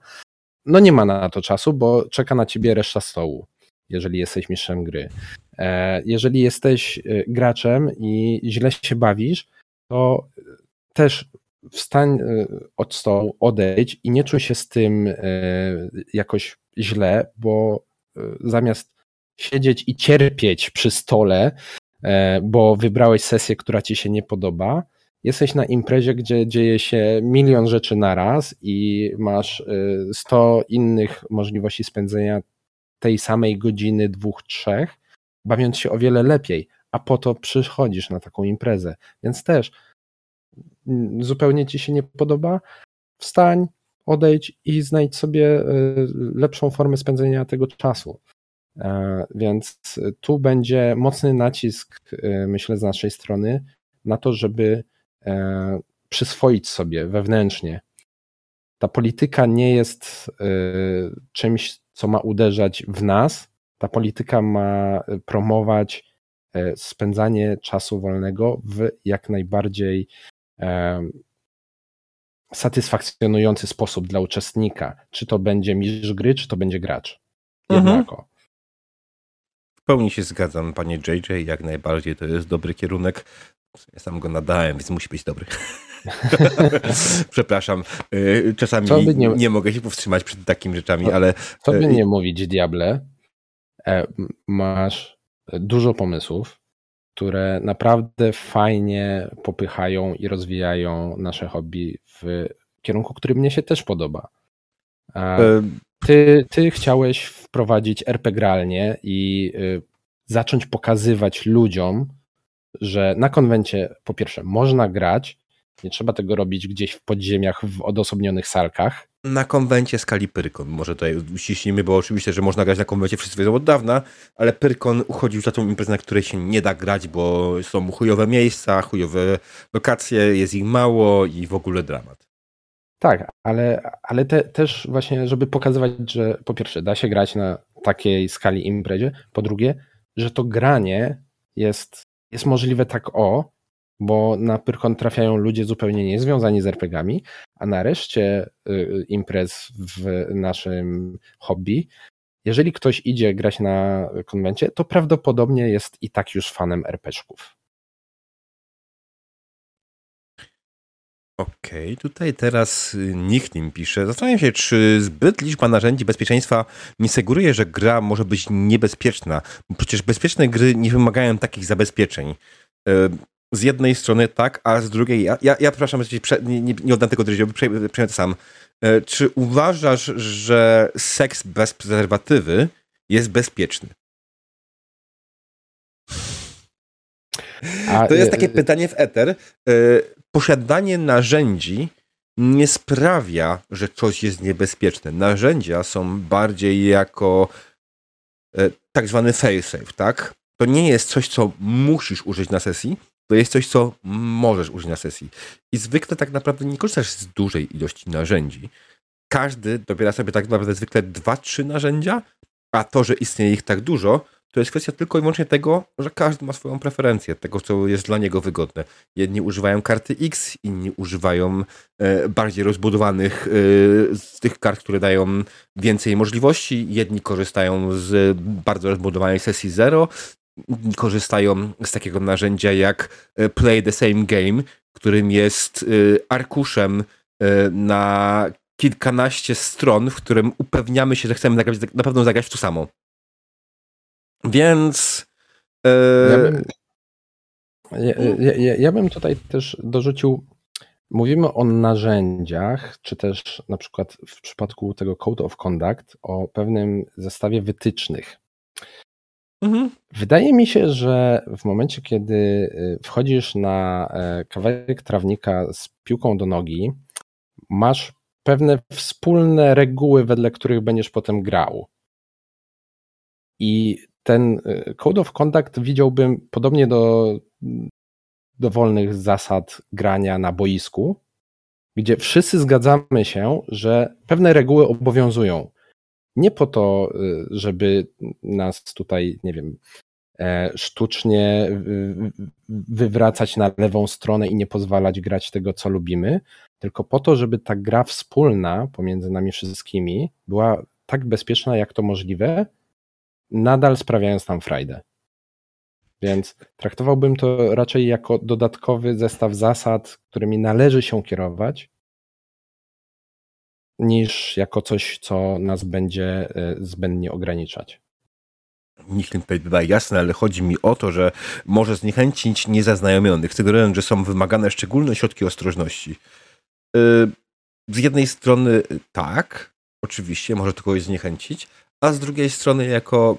no nie ma na to czasu, bo czeka na ciebie reszta stołu, jeżeli jesteś mistrzem gry. E, jeżeli jesteś y, graczem i źle się bawisz, to też wstań od stołu, odejdź i nie czuj się z tym jakoś źle, bo zamiast siedzieć i cierpieć przy stole, e, bo wybrałeś sesję, która ci się nie podoba, jesteś na imprezie, gdzie dzieje się milion rzeczy naraz i masz 100 e, innych możliwości spędzenia tej samej godziny, dwóch, trzech, bawiąc się o wiele lepiej, a po to przychodzisz na taką imprezę. Więc też mm, zupełnie ci się nie podoba, wstań, odejdź i znajdź sobie e, lepszą formę spędzenia tego czasu. E, więc tu będzie mocny nacisk, e, myślę, z naszej strony na to, żeby przyswoić sobie wewnętrznie. Ta polityka nie jest czymś, co ma uderzać w nas. Ta polityka ma promować spędzanie czasu wolnego w jak najbardziej satysfakcjonujący sposób dla uczestnika. Czy to będzie mistrz gry, czy to będzie gracz. Jednako. Mhm. W pełni się zgadzam, panie JJ, jak najbardziej to jest dobry kierunek. Ja sam go nadałem, więc musi być dobry. Przepraszam. Y, czasami nie... nie... mogę się powstrzymać przed takimi rzeczami, ale. Co by y, nie mówić, Diable, e, masz dużo pomysłów, które naprawdę fajnie popychają i rozwijają nasze hobby w kierunku, który mnie się też podoba. Ty, ty chciałeś wprowadzić RPGralnie i y, zacząć pokazywać ludziom, że na konwencie po pierwsze można grać, nie trzeba tego robić gdzieś w podziemiach, w odosobnionych salkach. Na konwencie skali Pyrkon, może tutaj uściśnijmy, bo oczywiście, że można grać na konwencie, wszyscy wiedzą od dawna, ale Pyrkon uchodził za tą imprezę, na której się nie da grać, bo są chujowe miejsca, chujowe lokacje, jest ich mało i w ogóle dramat. Tak, ale, ale te, też właśnie, żeby pokazywać, że po pierwsze da się grać na takiej skali imprezie, po drugie, że to granie jest, jest możliwe tak o, bo na Pyrkon trafiają ludzie zupełnie niezwiązani z RPGami, a na reszcie y, imprez w naszym hobby, jeżeli ktoś idzie grać na konwencie, to prawdopodobnie jest i tak już fanem RPGów. Okej, okay, tutaj teraz y, nikt nim pisze. Zastanawiam się, czy zbyt liczba narzędzi bezpieczeństwa nie sugeruje, że gra może być niebezpieczna. Przecież bezpieczne gry nie wymagają takich zabezpieczeń. Y, z jednej strony tak, a z drugiej, ja, ja, ja przepraszam, nie, nie, nie oddam tego drżiowi, przejmę to sam. E, czy uważasz, że seks bez prezerwatywy jest bezpieczny? A, to jest takie pytanie w eter. E, posiadanie narzędzi nie sprawia, że coś jest niebezpieczne. Narzędzia są bardziej jako tak zwany failsafe, tak? To nie jest coś, co musisz użyć na sesji, to jest coś, co możesz użyć na sesji. I zwykle tak naprawdę nie korzystasz z dużej ilości narzędzi. Każdy dobiera sobie tak naprawdę zwykle dwa, trzy narzędzia, a to, że istnieje ich tak dużo, to jest kwestia tylko i wyłącznie tego, że każdy ma swoją preferencję, tego, co jest dla niego wygodne. Jedni używają karty X, inni używają e, bardziej rozbudowanych e, z tych kart, które dają więcej możliwości. Jedni korzystają z bardzo rozbudowanej sesji Zero, korzystają z takiego narzędzia jak e, Play the Same Game, którym jest e, arkuszem e, na kilkanaście stron, w którym upewniamy się, że chcemy na pewno zagrać w to samo. Więc. Ja, bym, ja, ja, ja bym tutaj też dorzucił. Mówimy o narzędziach, czy też na przykład w przypadku tego Code of Conduct o pewnym zestawie wytycznych. Mhm. Wydaje mi się, że w momencie, kiedy y, wchodzisz na e, kawałek trawnika z piłką do nogi, masz pewne wspólne reguły, wedle których będziesz potem grał. I ten y, Code of Conduct widziałbym podobnie do dowolnych zasad grania na boisku, gdzie wszyscy zgadzamy się, że pewne reguły obowiązują. nie po to, y, żeby nas tutaj, nie wiem, e, sztucznie wywracać na lewą stronę i nie pozwalać grać tego, co lubimy, tylko po to, żeby ta gra wspólna pomiędzy nami wszystkimi była tak bezpieczna, jak to możliwe, nadal sprawiając nam frajdę. Więc traktowałbym to raczej jako dodatkowy zestaw zasad, którymi należy się kierować, niż jako coś, co nas będzie e, zbędnie ograniczać. Nikt tutaj bywa jasne, ale chodzi mi o to, że może zniechęcić niezaznajomionych, sugerując, że są wymagane szczególne środki ostrożności. E, z jednej strony tak, oczywiście, może to kogoś zniechęcić, a z drugiej strony jako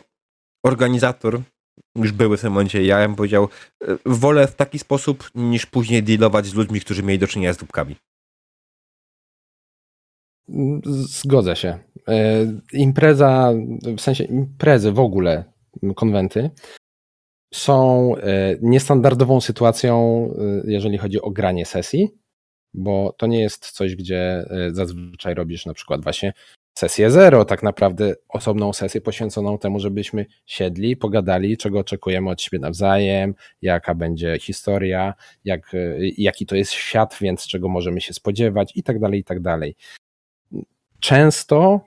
organizator, już były w tym momencie ja, bym powiedział, e, wolę w taki sposób, niż później dealować z ludźmi, którzy mieli do czynienia z dupkami. Zgodzę się. E, impreza, w sensie imprezy w ogóle, konwenty, są e, niestandardową sytuacją, jeżeli chodzi o granie sesji, bo to nie jest coś, gdzie zazwyczaj robisz na przykład właśnie sesję zero, tak naprawdę osobną sesję poświęconą temu, żebyśmy siedli, pogadali, czego oczekujemy od siebie nawzajem, jaka będzie historia, jak, jaki to jest świat, więc czego możemy się spodziewać i tak dalej, i tak dalej. Często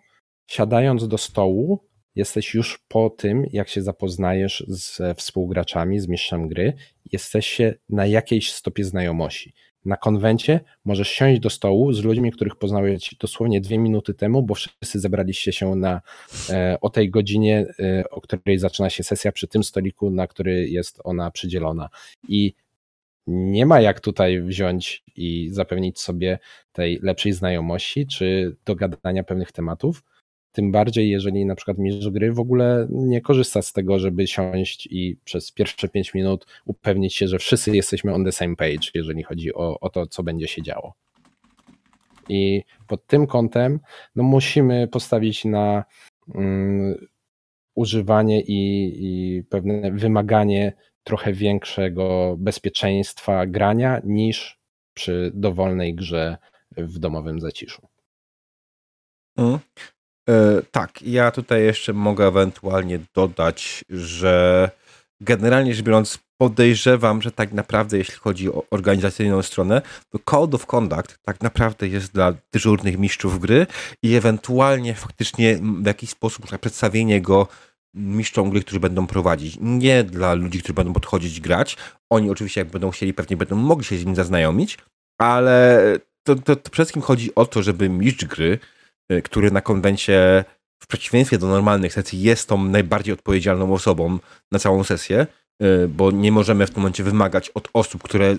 siadając do stołu, jesteś już po tym, jak się zapoznajesz z współgraczami, z mistrzem gry, jesteście na jakiejś stopie znajomości na konwencie możesz siąść do stołu z ludźmi, których poznałeś dosłownie dwie minuty temu, bo wszyscy zebraliście się na, e, o tej godzinie, e, o której zaczyna się sesja, przy tym stoliku, na który jest ona przydzielona. I nie ma jak tutaj wziąć i zapewnić sobie tej lepszej znajomości czy dogadania pewnych tematów, tym bardziej, jeżeli na przykład mistrz gry w ogóle nie korzysta z tego, żeby siąść i przez pierwsze 5 minut upewnić się, że wszyscy jesteśmy on the same page, jeżeli chodzi o, o to, co będzie się działo. I pod tym kątem no, musimy postawić na um, używanie i, i pewne wymaganie trochę większego bezpieczeństwa grania niż przy dowolnej grze w domowym zaciszu. Mm. E, tak, ja tutaj jeszcze mogę ewentualnie dodać, że generalnie rzecz biorąc, podejrzewam, że tak naprawdę, jeśli chodzi o organizacyjną stronę, to Code of Conduct tak naprawdę jest dla dyżurnych mistrzów gry i ewentualnie faktycznie w jakiś sposób przedstawienie go mistrzom gry, którzy będą prowadzić. Nie dla ludzi, którzy będą podchodzić grać. Oni oczywiście, jak będą chcieli, pewnie będą mogli się z nim zaznajomić, ale to, to, to przede wszystkim chodzi o to, żeby mistrz gry który na konwencie w przeciwieństwie do normalnych sesji jest tą najbardziej odpowiedzialną osobą na całą sesję, y, bo nie możemy w tym momencie wymagać od osób, które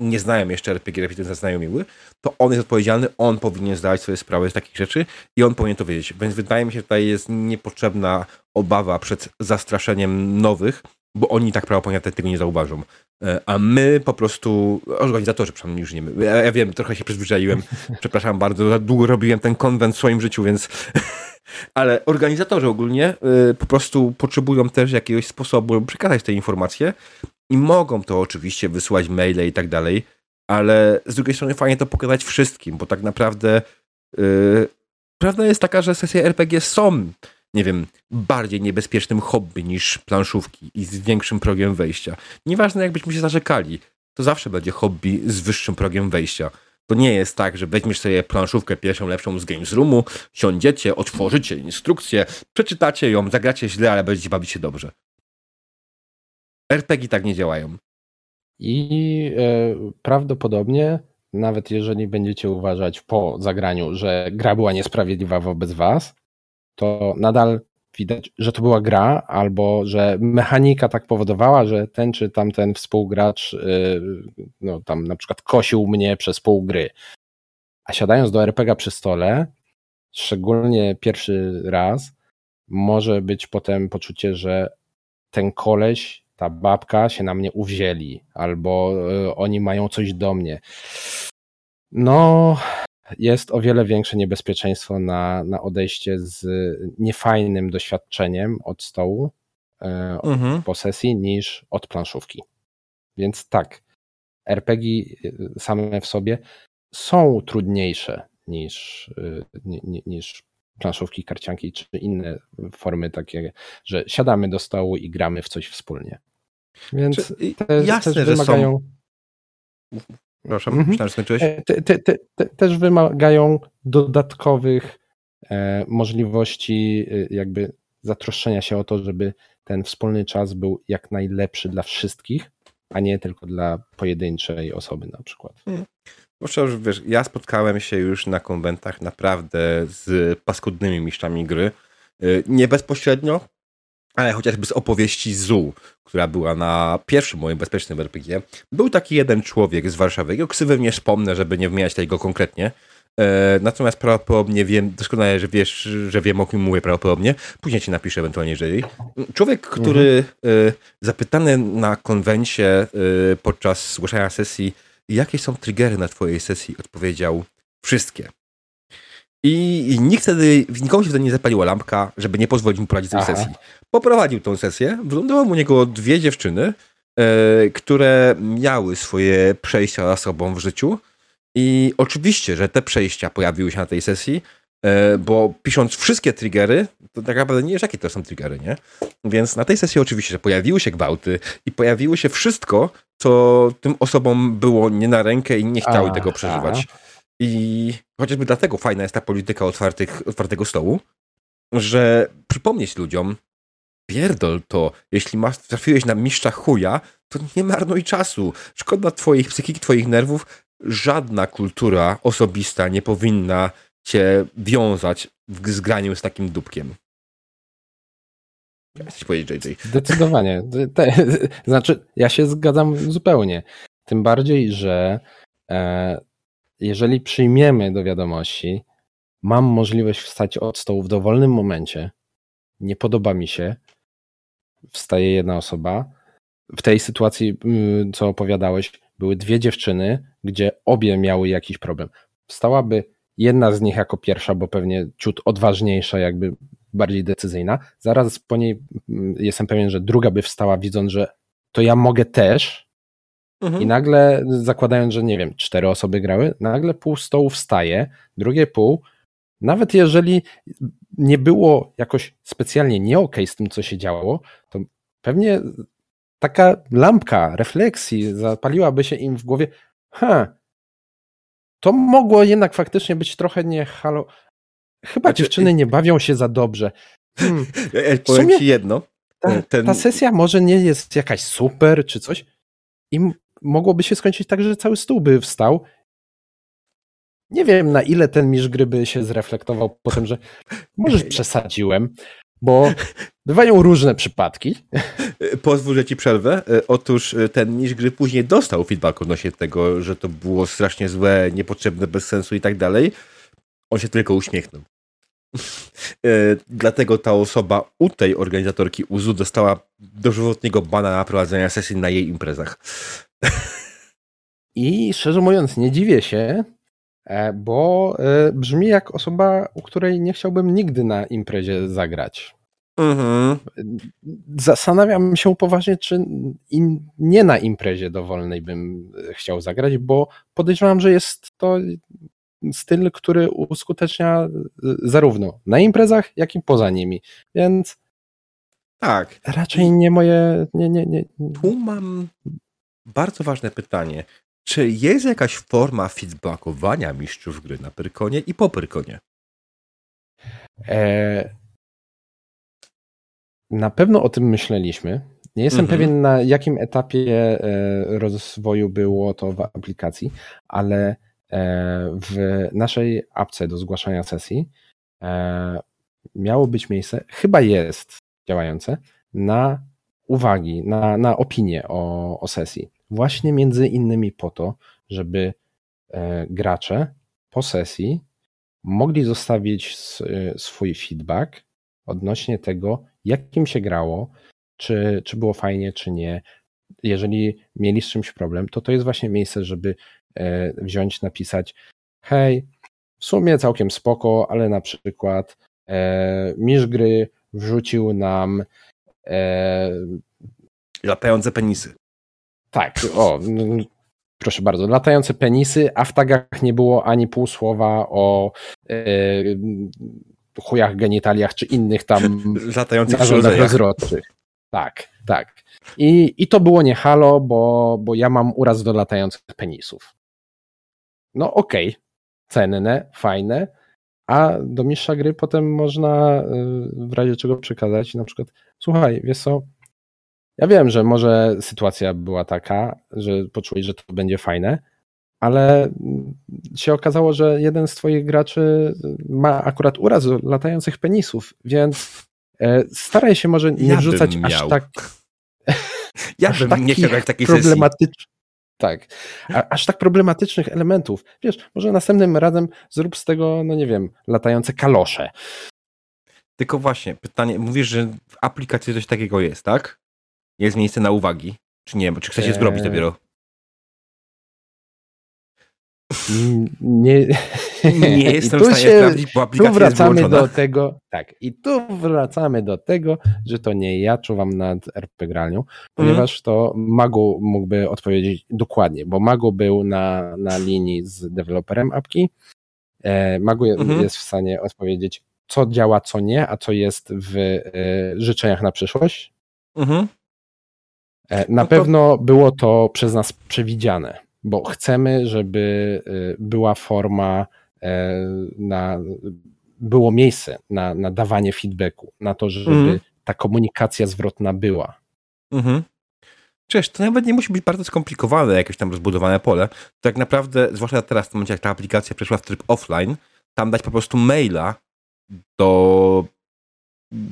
nie znają jeszcze RPG, lepiej zaznajomiły, to on jest odpowiedzialny, on powinien zdawać sobie sprawę z takich rzeczy i on powinien to wiedzieć. Więc wydaje mi się, że tutaj jest niepotrzebna obawa przed zastraszeniem nowych, bo oni tak prawdopodobnie tego nie zauważą. E, a my po prostu, organizatorzy przynajmniej już nie my, ja, ja wiem, trochę się przyzwyczaiłem, przepraszam bardzo, za długo robiłem ten konwent w swoim życiu, więc ale organizatorzy ogólnie y, po prostu potrzebują też jakiegoś sposobu, przekazać te informacje i mogą to oczywiście wysłać maile i tak dalej, ale z drugiej strony fajnie to pokazać wszystkim, bo tak naprawdę yy, prawda jest taka, że sesje RPG są nie wiem, bardziej niebezpiecznym hobby niż planszówki i z większym progiem wejścia. Nieważne jakbyśmy się zarzekali, to zawsze będzie hobby z wyższym progiem wejścia. To nie jest tak, że weźmiesz sobie planszówkę pierwszą lepszą z Games Roomu, siądziecie, otworzycie instrukcję, przeczytacie ją, zagracie źle, ale będziecie bawić się dobrze. RPG tak nie działają. I e, prawdopodobnie, nawet jeżeli będziecie uważać po zagraniu, że gra była niesprawiedliwa wobec was, to nadal widać, że to była gra, albo że mechanika tak powodowała, że ten czy tamten współgracz, y, no tam na przykład kosił mnie przez pół gry. A siadając do RPG przy stole, szczególnie pierwszy raz, może być potem poczucie, że ten koleś, ta babka się na mnie uwzięli, albo y, oni mają coś do mnie. No, jest o wiele większe niebezpieczeństwo na, na odejście z niefajnym doświadczeniem od stołu e, mhm. po sesji niż od planszówki. Więc tak, RPG same w sobie są trudniejsze niż, e, niż planszówki, karcianki czy inne formy takie, że siadamy do stołu i gramy w coś wspólnie. Więc te, jasne, też wymagają. Są... Proszę, mhm. myślałem, że skończyłeś. E, te, te, te, też wymagają dodatkowych e, możliwości e, jakby zatroszczenia się o to, żeby ten wspólny czas był jak najlepszy dla wszystkich, a nie tylko dla pojedynczej osoby na przykład. Hmm. Muszę, że wiesz, ja spotkałem się już na konwentach naprawdę z paskudnymi mistrzami gry. Y, nie bezpośrednio, ale chociażby z opowieści ZU, która była na pierwszym moim bezpiecznym RPG. Był taki jeden człowiek z Warszawy, jego ksywę nie wspomnę, żeby nie wymieniać tego konkretnie, E, natomiast prawdopodobnie wiem, doskonale, że wiesz, że wiem o kim mówię prawdopodobnie. Później ci napiszę ewentualnie, jeżeli. Człowiek, który mhm. zapytany na konwencie e, podczas zgłaszania sesji, jakie są triggery na twojej sesji, odpowiedział wszystkie. I, nikt wtedy, nikomu się wtedy nie zapaliła lampka, żeby nie pozwolić mu prowadzić tej Aha. sesji. Poprowadził tą sesję, wylądowały u niego dwie dziewczyny, które miały swoje przejścia za sobą w życiu i oczywiście, że te przejścia pojawiły się na tej sesji, e, bo pisząc wszystkie triggery, to tak naprawdę nie wiesz, jakie to są triggery, nie? Więc na tej sesji oczywiście, że pojawiły się gwałty i pojawiło się wszystko, co tym osobom było nie na rękę i nie chciały tego przeżywać. I chociażby dlatego fajna jest ta polityka otwartych, otwartego stołu, że przypomnieć ludziom, pierdol to, jeśli masz, trafiłeś na mistrza chuja, to nie marnuj czasu. Szkoda twoich psychiki, twoich nerwów, żadna kultura osobista nie powinna cię wiązać z graniem z takim dupkiem. Chcesz powiedzieć, JJ? Zdecydowanie. Znaczy, ja się zgadzam zupełnie. Tym bardziej, że e, jeżeli przyjmiemy do wiadomości, mam możliwość wstać od stołu w dowolnym momencie, nie podoba mi się, wstaje jedna osoba. W tej sytuacji, mm, co opowiadałeś, były dwie dziewczyny, gdzie obie miały jakiś problem. Wstałaby jedna z nich jako pierwsza, bo pewnie ciut odważniejsza, jakby bardziej decyzyjna. Zaraz po niej mm, jestem pewien, że druga by wstała, widząc, że to ja mogę też. Mhm. I nagle, zakładając, że nie wiem, cztery osoby grały, nagle pół stołu wstaje, drugie pół. Nawet jeżeli nie było jakoś specjalnie nie okay z tym, co się działo, to pewnie taka lampka refleksji zapaliłaby się im w głowie, ha, to mogło jednak faktycznie być trochę nie halo. Chyba znaczy, dziewczyny nie bawią się za dobrze. Hmm. Ja powiem sumie, ci jedno. Ta, ten... ta, sesja może nie jest jakaś super czy coś i mogłoby się skończyć tak, że cały stół by wstał. Nie wiem, na ile ten misz gry by się zreflektował po tym, że może przesadziłem, bo bywają różne przypadki. Pozwól, że ci przerwę. E, otóż e, ten niż gry później dostał feedback odnośnie tego, że to było strasznie złe, niepotrzebne, bez sensu i tak dalej. On się tylko uśmiechnął. E, dlatego ta osoba u tej organizatorki UZU dostała dożywotniego bana na prowadzenia sesji na jej imprezach. I szczerze mówiąc, nie dziwię się, bo brzmi jak osoba, u której nie chciałbym nigdy na imprezie zagrać. Mhm. Zastanawiam się poważnie, czy nie na imprezie dowolnej bym chciał zagrać, bo podejrzewam, że jest to styl, który uskutecznia zarówno na imprezach, jak i poza nimi. Więc tak. Raczej nie moje. Nie, nie, nie. Tu mam bardzo ważne pytanie. Czy jest jakaś forma feedbackowania mistrzów gry na Pyrkonie i po Pyrkonie? E, na pewno o tym myśleliśmy. Nie jestem mhm. pewien, na jakim etapie e, rozwoju było to w aplikacji, ale e, w naszej apce do zgłaszania sesji e, miało być miejsce, chyba jest działające, na uwagi, na, na opinie o, o sesji. Właśnie między innymi po to, żeby gracze po sesji mogli zostawić swój feedback odnośnie tego, jak im się grało, czy, czy było fajnie, czy nie. Jeżeli mieli z czymś problem, to to jest właśnie miejsce, żeby e, wziąć, napisać hej, w sumie całkiem spoko, ale na przykład e, misz gry wrzucił nam e, latające penisy. Tak, o, proszę bardzo, latające penisy, a w tagach nie było ani pół słowa o e, chujach, genitaliach czy innych tam latających narządach rozrodczych. Tak, tak. I, I to było nie halo, bo, bo ja mam uraz do latających penisów. No okej, okay. cenne, fajne, a do mistrza gry potem można y, w razie czego przekazać na przykład, słuchaj, wiesz co, ja wiem, że może sytuacja była taka, że poczułeś, że to będzie fajne, ale się okazało, że jeden z twoich graczy ma akurat uraz latających penisów, więc e, staraj się może nie ja wrzucać aż tak. Ja aż bym nie chciał takiej problematycz... Tak, a, aż tak problematycznych elementów. Wiesz, może następnym razem zrób z tego, no nie wiem, latające kalosze. Tylko właśnie, pytanie, mówisz, że w aplikacji coś takiego jest, tak? Jest miejsce na uwagi? Czy nie? Czy chcecie zrobić dopiero? Nie, nie jestem w stanie się, sprawdzić, bo aplikacja tu wracamy do tego, tak, i tu wracamy do tego, że to nie ja czuwam nad RP gralnią, ponieważ mm. to Magu mógłby odpowiedzieć dokładnie, bo Magu był na, na linii z deweloperem apki. E, Magu mm. jest w stanie odpowiedzieć, co działa, co nie, a co jest w e, życzeniach na przyszłość. Mm. E, na no to... pewno było to przez nas przewidziane bo chcemy, żeby y, była forma e, na, było miejsce na, na dawanie feedbacku, na to, żeby mm. ta komunikacja zwrotna była. Mhm. Cześć, to nawet nie musi być bardzo skomplikowane, jakieś tam rozbudowane pole. Tak naprawdę, zwłaszcza teraz, w momencie jak ta aplikacja przeszła w tryb offline, tam dać po prostu maila do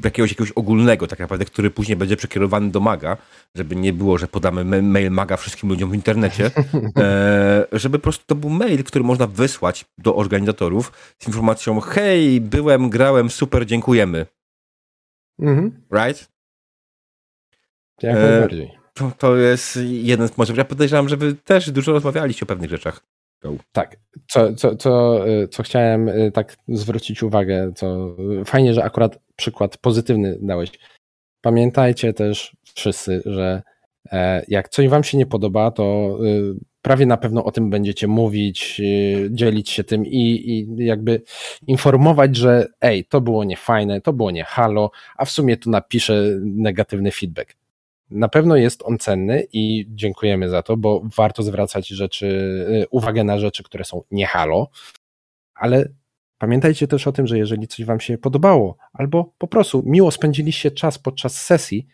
jakiegoś, jakiegoś ogólnego tak naprawdę, który później będzie przekierowany do maga, żeby nie było, że podamy mail maga wszystkim ludziom w internecie, e, żeby po prostu to był mail, który można wysłać do organizatorów z informacją hej, byłem, grałem, super, dziękujemy. Mhm. Right? Jak e, najbardziej. To, to jest jeden z sposobów. Ja podejrzewam, że wy też dużo rozmawialiście o pewnych rzeczach. Tak, co, co, co, y, co chciałem y, tak zwrócić uwagę, co fajnie, że akurat przykład pozytywny dałeś. Pamiętajcie też wszyscy, że e, jak coś wam się nie podoba, to y, prawie na pewno o tym będziecie mówić, dzielić się tym i, i jakby informować, że ej, to było niefajne, to było nie halo, a w sumie tu napiszę negatywny feedback. Na pewno jest on cenny i dziękujemy za to, bo warto zwracać rzeczy, y, uwagę na rzeczy, które są nie halo, ale pamiętajcie też o tym, że jeżeli coś Wam się podobało, albo po prostu miło spędziliście czas podczas sesji,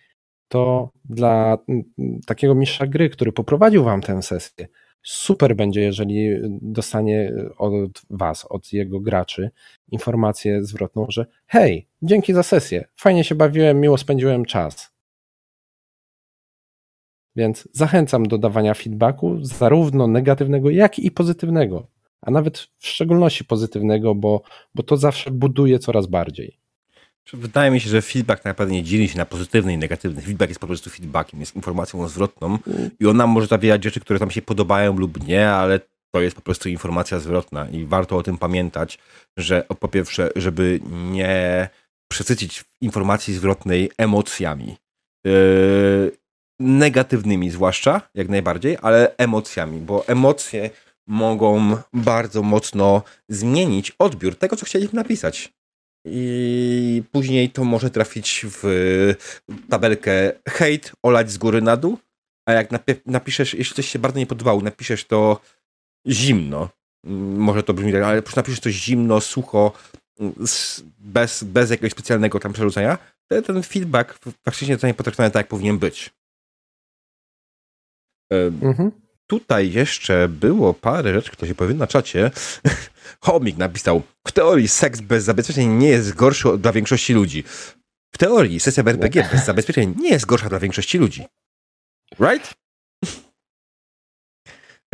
to dla mm, takiego mistrza gry, który poprowadził Wam tę sesję, super będzie, jeżeli dostanie od Was, od jego graczy, informację zwrotną, że hej, dzięki za sesję, fajnie się bawiłem, miło spędziłem czas. Więc zachęcam do dawania feedbacku, zarówno negatywnego, jak i pozytywnego, a nawet w szczególności pozytywnego, bo, bo to zawsze buduje coraz bardziej. Wydaje mi się, że feedback tak naprawdę nie dzieli się na pozytywny i negatywny. Feedback jest po prostu feedbackiem, jest informacją zwrotną i ona może zawierać rzeczy, które tam się podobają lub nie, ale to jest po prostu informacja zwrotna i warto o tym pamiętać, że po pierwsze, żeby nie przesycić informacji zwrotnej emocjami. Yy, negatywnymi zwłaszcza, jak najbardziej, ale emocjami, bo emocje mogą bardzo mocno zmienić odbiór tego, co chcieliśmy napisać. I później to może trafić w tabelkę hate, olać z góry na dół, a jak napiszesz, jeśli coś się bardzo nie podobało, napiszesz to zimno, może to brzmi tak, ale napiszesz coś zimno, sucho, bez, bez jakiegoś specjalnego tam przerzucenia, ten feedback faktycznie zostanie potraktowany tak, jak powinien być. Mhm. Tutaj jeszcze było parę rzeczy, które się pojawiły na czacie. Homik napisał, w teorii seks bez zabezpieczeń nie jest gorszy dla większości ludzi. W teorii sesja w RPG bez zabezpieczeń nie jest gorsza dla większości ludzi. Right?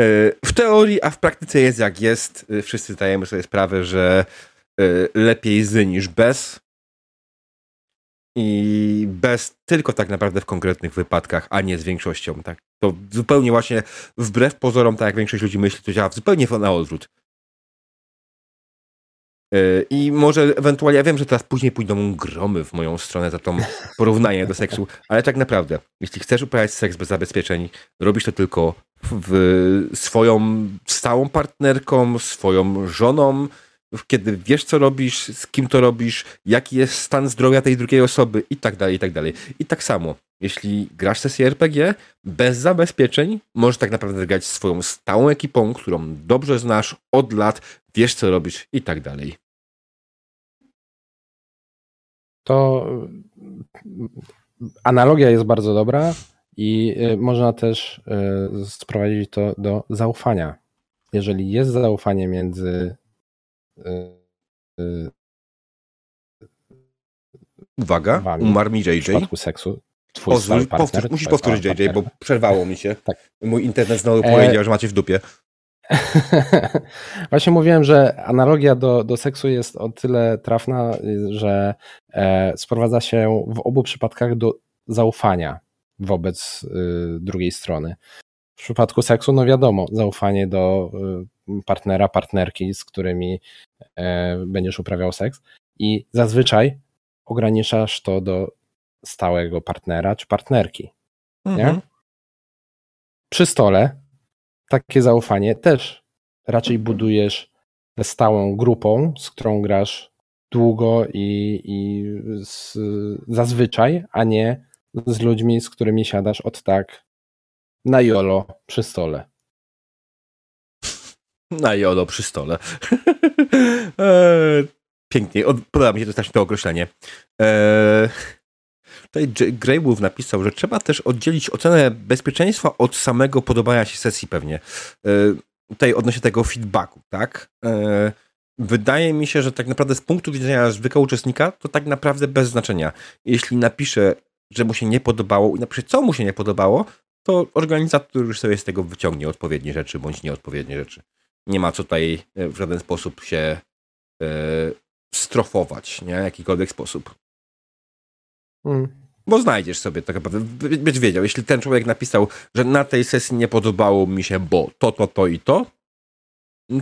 E, w teorii, a w praktyce jest jak jest. E, wszyscy zdajemy sobie sprawę, że e, lepiej z niż bez i bez tylko tak naprawdę w konkretnych wypadkach, a nie z większością. Tak? To zupełnie właśnie wbrew pozorom, tak jak większość ludzi myśli, to działa zupełnie na odwrót. E, I może ewentualnie, ja wiem, że teraz później pójdą gromy w moją stronę za to porównanie do seksu, ale tak naprawdę, jeśli chcesz uprawiać seks bez zabezpieczeń, robisz to tylko w swoją stałą partnerką, swoją żoną, kiedy wiesz, co robisz, z kim to robisz, jaki jest stan zdrowia tej drugiej osoby i tak dalej, i tak dalej. I tak samo, jeśli grasz sesję RPG bez zabezpieczeń, możesz tak naprawdę grać swoją stałą ekipą, którą dobrze znasz od lat, wiesz, co robisz i tak dalej. To analogia jest bardzo dobra i y, można też y, sprowadzić to do zaufania. Jeżeli jest zaufanie między y, Uwaga, wami, umarł mi JJ. W przypadku seksu. Twój Pozwól, powtórz, musisz powtórzyć JJ, bo przerwało mi się. Tak. Mój internet znowu e, powiedział, e... że macie w dupie. Właśnie mówiłem, że analogia do, do seksu jest o tyle trafna, że e, sprowadza się w obu przypadkach do zaufania wobec y, drugiej strony. W przypadku seksu, no wiadomo, zaufanie do y, partnera, partnerki, z którymi e, będziesz uprawiał seks i zazwyczaj ograniczasz to do stałego partnera czy partnerki. Mhm. Nie? Przy stole takie zaufanie też raczej budujesz ze stałą grupą, z którą grasz długo i, i z, zazwyczaj, a nie z ludźmi, z którymi siadasz od tak na jolo przy stole. Na jolo przy stole. Eee, pięknie, podoba mi się to, to określenie. Eee, Tutaj Grey Wolf napisał, że trzeba też oddzielić ocenę bezpieczeństwa od samego podobania się sesji pewnie. E, tutaj odnośnie tego feedbacku, tak? E, wydaje mi się, że tak naprawdę z punktu widzenia zwykłego uczestnika to tak naprawdę bez znaczenia. Jeśli napisze, że mu się nie podobało i napisze, co mu się nie podobało, to organizator już sobie z tego wyciągnie odpowiednie rzeczy bądź nieodpowiednie rzeczy. Nie ma co tutaj e, w żaden sposób się strofować, nie? W jakikolwiek sposób. Hmm. Bo znajdziesz sobie tak naprawdę, być wiedział, jeśli ten człowiek napisał, że na tej sesji nie podobało mi się, bo to, to, to i to,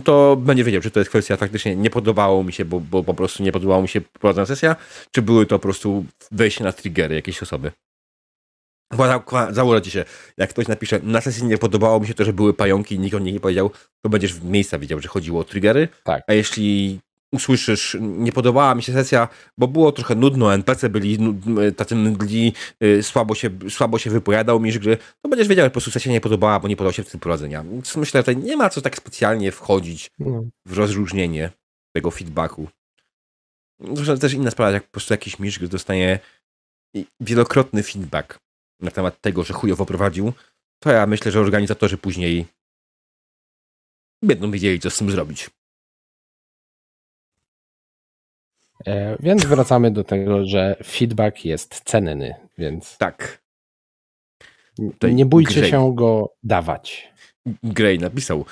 to będzie wiedział, czy to jest kwestia faktycznie nie podobało mi się, bo, bo po prostu nie podobała mi się prowadzona sesja, czy były to po prostu wejście na triggery jakiejś osoby. Bo założycie się, jak ktoś napisze, na sesji nie podobało mi się to, że były pająki i nikt o nich nie powiedział, to będziesz w miejsca wiedział, że chodziło o triggery. Tak. A jeśli usłyszysz, nie podobała mi się sesja, bo było trochę nudno, NPC byli tacy mdli, y, słabo się, słabo się wypowiadał mi gry, to będziesz wiedział, że po prostu sesja nie podobała, bo nie podobał się w tym prowadzenia. Więc myślę, że nie ma co tak specjalnie wchodzić no. w rozróżnienie tego feedbacku. Zresztą też inna sprawa, jak po prostu jakiś mistrz dostanie wielokrotny feedback na temat tego, że chujowo prowadził, to ja myślę, że organizatorzy później będą wiedzieli, co z tym zrobić. E, więc wracamy do tego, że feedback jest cenny, więc. Tak. Tutaj nie bójcie się go dawać. Gray napisał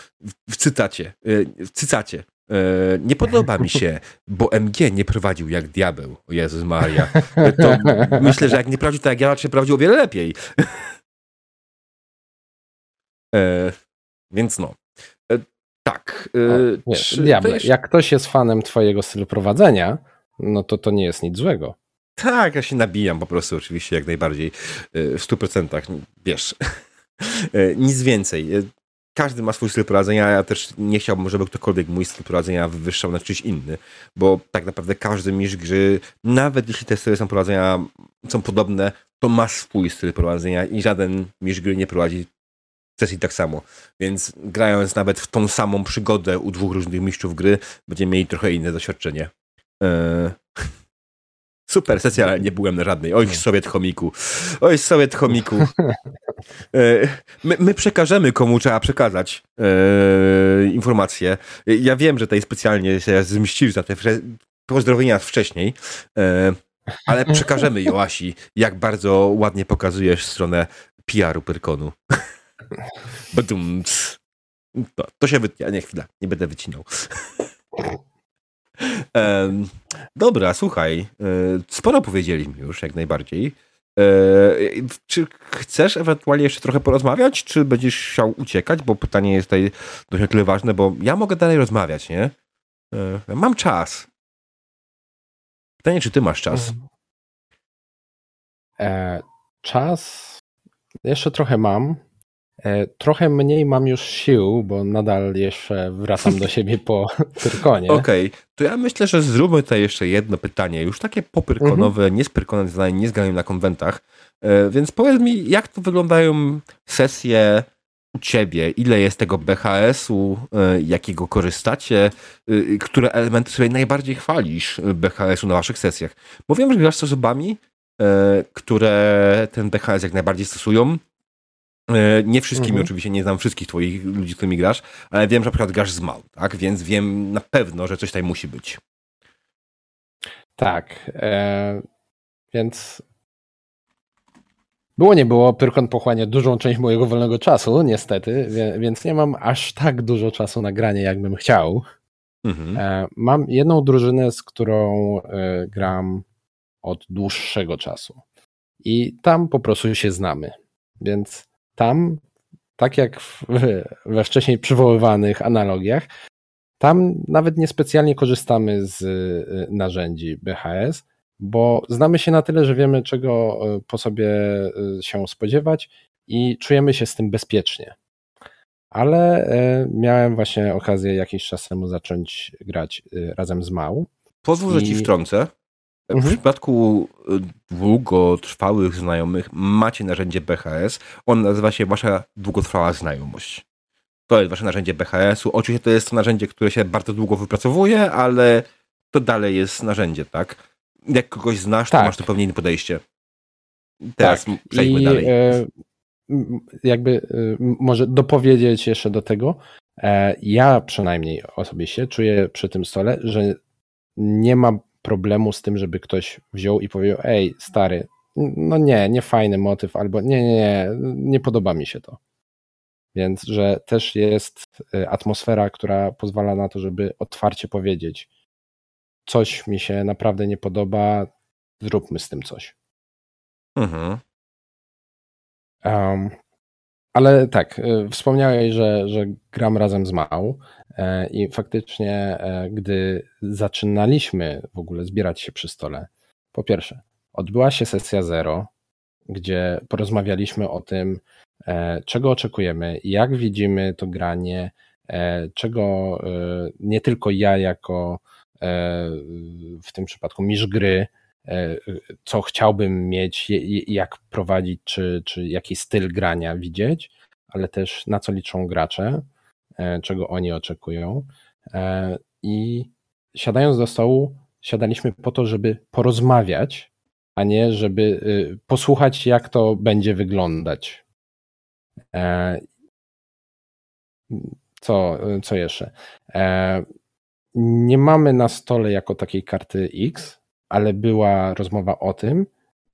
w cytacie, e, w cytacie. E, nie podoba mi się, bo MG nie prowadził jak diabeł. O Jezus Maria. To myślę, że jak nie prowadził tak jak ja, to prowadził o wiele lepiej. Więc no. Tak. O, czy, diable, Jak ktoś jest fanem twojego stylu prowadzenia, no to to nie jest nic złego. Tak, ja się nabijam po prostu oczywiście jak najbardziej w 100%, wiesz, nic więcej. Każdy ma swój styl prowadzenia, ja też nie chciałbym, żeby ktokolwiek mój styl prowadzenia wywyższał na czyś inny, bo tak naprawdę każdy mistrz gry, nawet jeśli te styly są prowadzenia są podobne, to ma swój styl prowadzenia i żaden mistrz gry nie prowadzi sesji tak samo. Więc grając nawet w tą samą przygodę u dwóch różnych mistrzów gry, będziemy mieli trochę inne doświadczenie. E, super sesja, ale nie byłem na żadnej. Oj, Sowiet chomiku. Oj, Sowiet chomiku. E, my, my przekażemy, komu trzeba przekazać e, informacje. Ja wiem, że tutaj specjalnie się zmiścisz za te pozdrowienia wcześniej, e, ale przekażemy Joasi, jak bardzo ładnie pokazujesz stronę PR-u Pyrkonu. To, to się wytnie. Nie, chwila, nie będę wycinał. Dobra, słuchaj, e, sporo powiedzieliśmy już, jak najbardziej. E, czy chcesz ewentualnie jeszcze trochę porozmawiać, czy będziesz chciał uciekać? Bo pytanie jest tutaj dość tyle ważne, bo ja mogę dalej rozmawiać, nie? E, mam czas. Pytanie, czy ty masz czas? Mhm. Czas jeszcze trochę mam. E, trochę mniej mam już sił, bo nadal jeszcze wracam do siebie po Pyrkonie. Okej, okay. to ja myślę, że zróbmy tutaj jeszcze jedno pytanie, już takie popyrkonowe, mhm. nie z Pyrkonem zadań, nie z na konwentach. E, więc powiedz mi, jak to wyglądają sesje u ciebie? Ile jest tego BHS-u? E, jakiego korzystacie? Które elementy sobie najbardziej chwalisz BHS-u na waszych sesjach? Bo wiem, że grasz z osobami, które ten BHS jak najbardziej stosują, nie wszystkimi mhm. oczywiście, nie znam wszystkich twoich ludzi, z którymi grasz, ale wiem, że na przykład grasz z Mał, tak? Więc wiem na pewno, że coś tutaj musi być. Tak. E, więc było nie było, Pyrkon pochłania dużą część mojego wolnego czasu, niestety, więc nie mam aż tak dużo czasu na granie, jakbym chciał. Mhm. E, mam jedną drużynę, z którą e, gram od dłuższego czasu. I tam po prostu się znamy. Więc tam, tak jak w, we wcześniej przywoływanych analogiach, tam nawet niespecjalnie korzystamy z y, narzędzi BHS, bo znamy się na tyle, że wiemy, czego y, po sobie y, się spodziewać i czujemy się z tym bezpiecznie. Ale miałem właśnie okazję jakiś czas temu zacząć grać razem z Mał. Pozwól, że ci wtrącę. W mhm. przypadku y, długotrwałych znajomych macie narzędzie BHS. On nazywa się Wasza długotrwała znajomość. To jest Wasze narzędzie BHS-u. Oczywiście to jest to narzędzie, które się bardzo długo wypracowuje, ale to dalej jest narzędzie, tak? Jak kogoś znasz, tak. to masz to pewnie inne podejście. Teraz tak. przejdźmy I, dalej. E, jakby e, może dopowiedzieć jeszcze do tego. E, ja przynajmniej osobiście czuję przy tym stole, że nie ma problemu z tym, żeby ktoś wziął i powiedział, ej, stary, no nie, nie fajny motyw, albo nie, nie, nie, nie podoba mi się to. Więc, że też jest y, atmosfera, która pozwala na to, żeby otwarcie powiedzieć, coś mi się naprawdę nie podoba, zróbmy z tym coś. Mhm. Um, ale tak, y, wspomniałeś, że, że gram razem z Mał. E, I faktycznie, e, gdy zaczynaliśmy w ogóle zbierać się przy stole, po pierwsze, odbyła się sesja zero, gdzie porozmawialiśmy o tym, e, czego oczekujemy, jak widzimy to granie, czego nie tylko ja jako w tym przypadku mistrz gry, co chciałbym mieć, jak prowadzić, czy, czy jaki styl grania widzieć, ale też na co liczą gracze E, czego oni oczekują. E, I siadając do stołu, siadaliśmy po to, żeby porozmawiać, a nie żeby y, posłuchać, jak to będzie wyglądać. E, co, co jeszcze? Nie mamy na stole jako takiej karty X, ale była rozmowa o tym,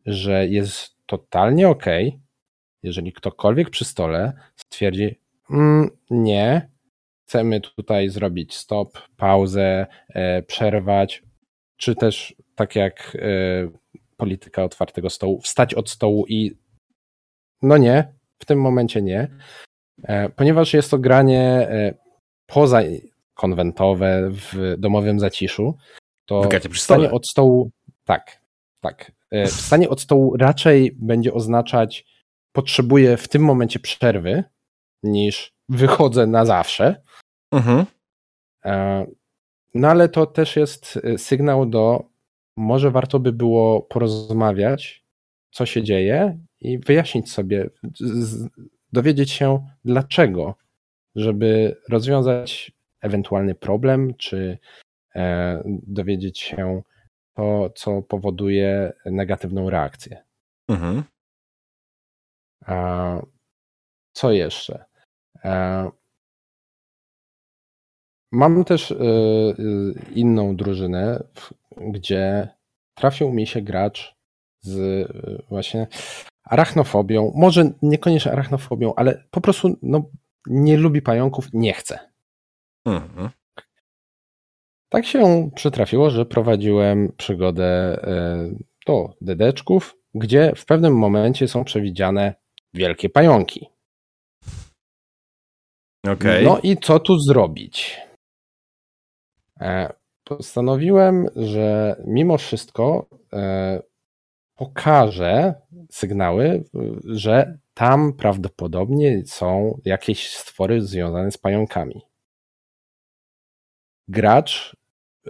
że jest totalnie ok, jeżeli ktokolwiek przy stole stwierdzi, mm, nie, chcemy tutaj zrobić stop, pauzę, e, przerwać, czy też tak jak e, polityka otwartego stołu, wstać od stołu i no nie, w tym momencie nie, e, ponieważ jest to granie poza konwentowe w domowym zaciszu, to wstanie od stołu, tak, tak, wstanie od stołu raczej będzie oznaczać potrzebuję w tym momencie przerwy, niż wychodzę na zawsze. Mhm. E, no ale to też jest e, sygnał do, może warto by było porozmawiać, co się dzieje i wyjaśnić sobie, dowiedzieć się dlaczego, żeby rozwiązać ewentualny problem, czy e, dowiedzieć się to, co powoduje negatywną reakcję. Mhm. Co jeszcze? Mam też y, inną drużynę, gdzie trafił mi się gracz z właśnie arachnofobią. Może niekoniecznie arachnofobią, ale po prostu no, nie lubi pająków, nie chce. Mhm. Tak się przytrafiło, że prowadziłem przygodę do dedeczków, gdzie w pewnym momencie są przewidziane wielkie pająki. Okay. No i co tu zrobić? E, postanowiłem, że mimo wszystko e, pokażę sygnały, że tam prawdopodobnie są jakieś stwory związane z pająkami. Gracz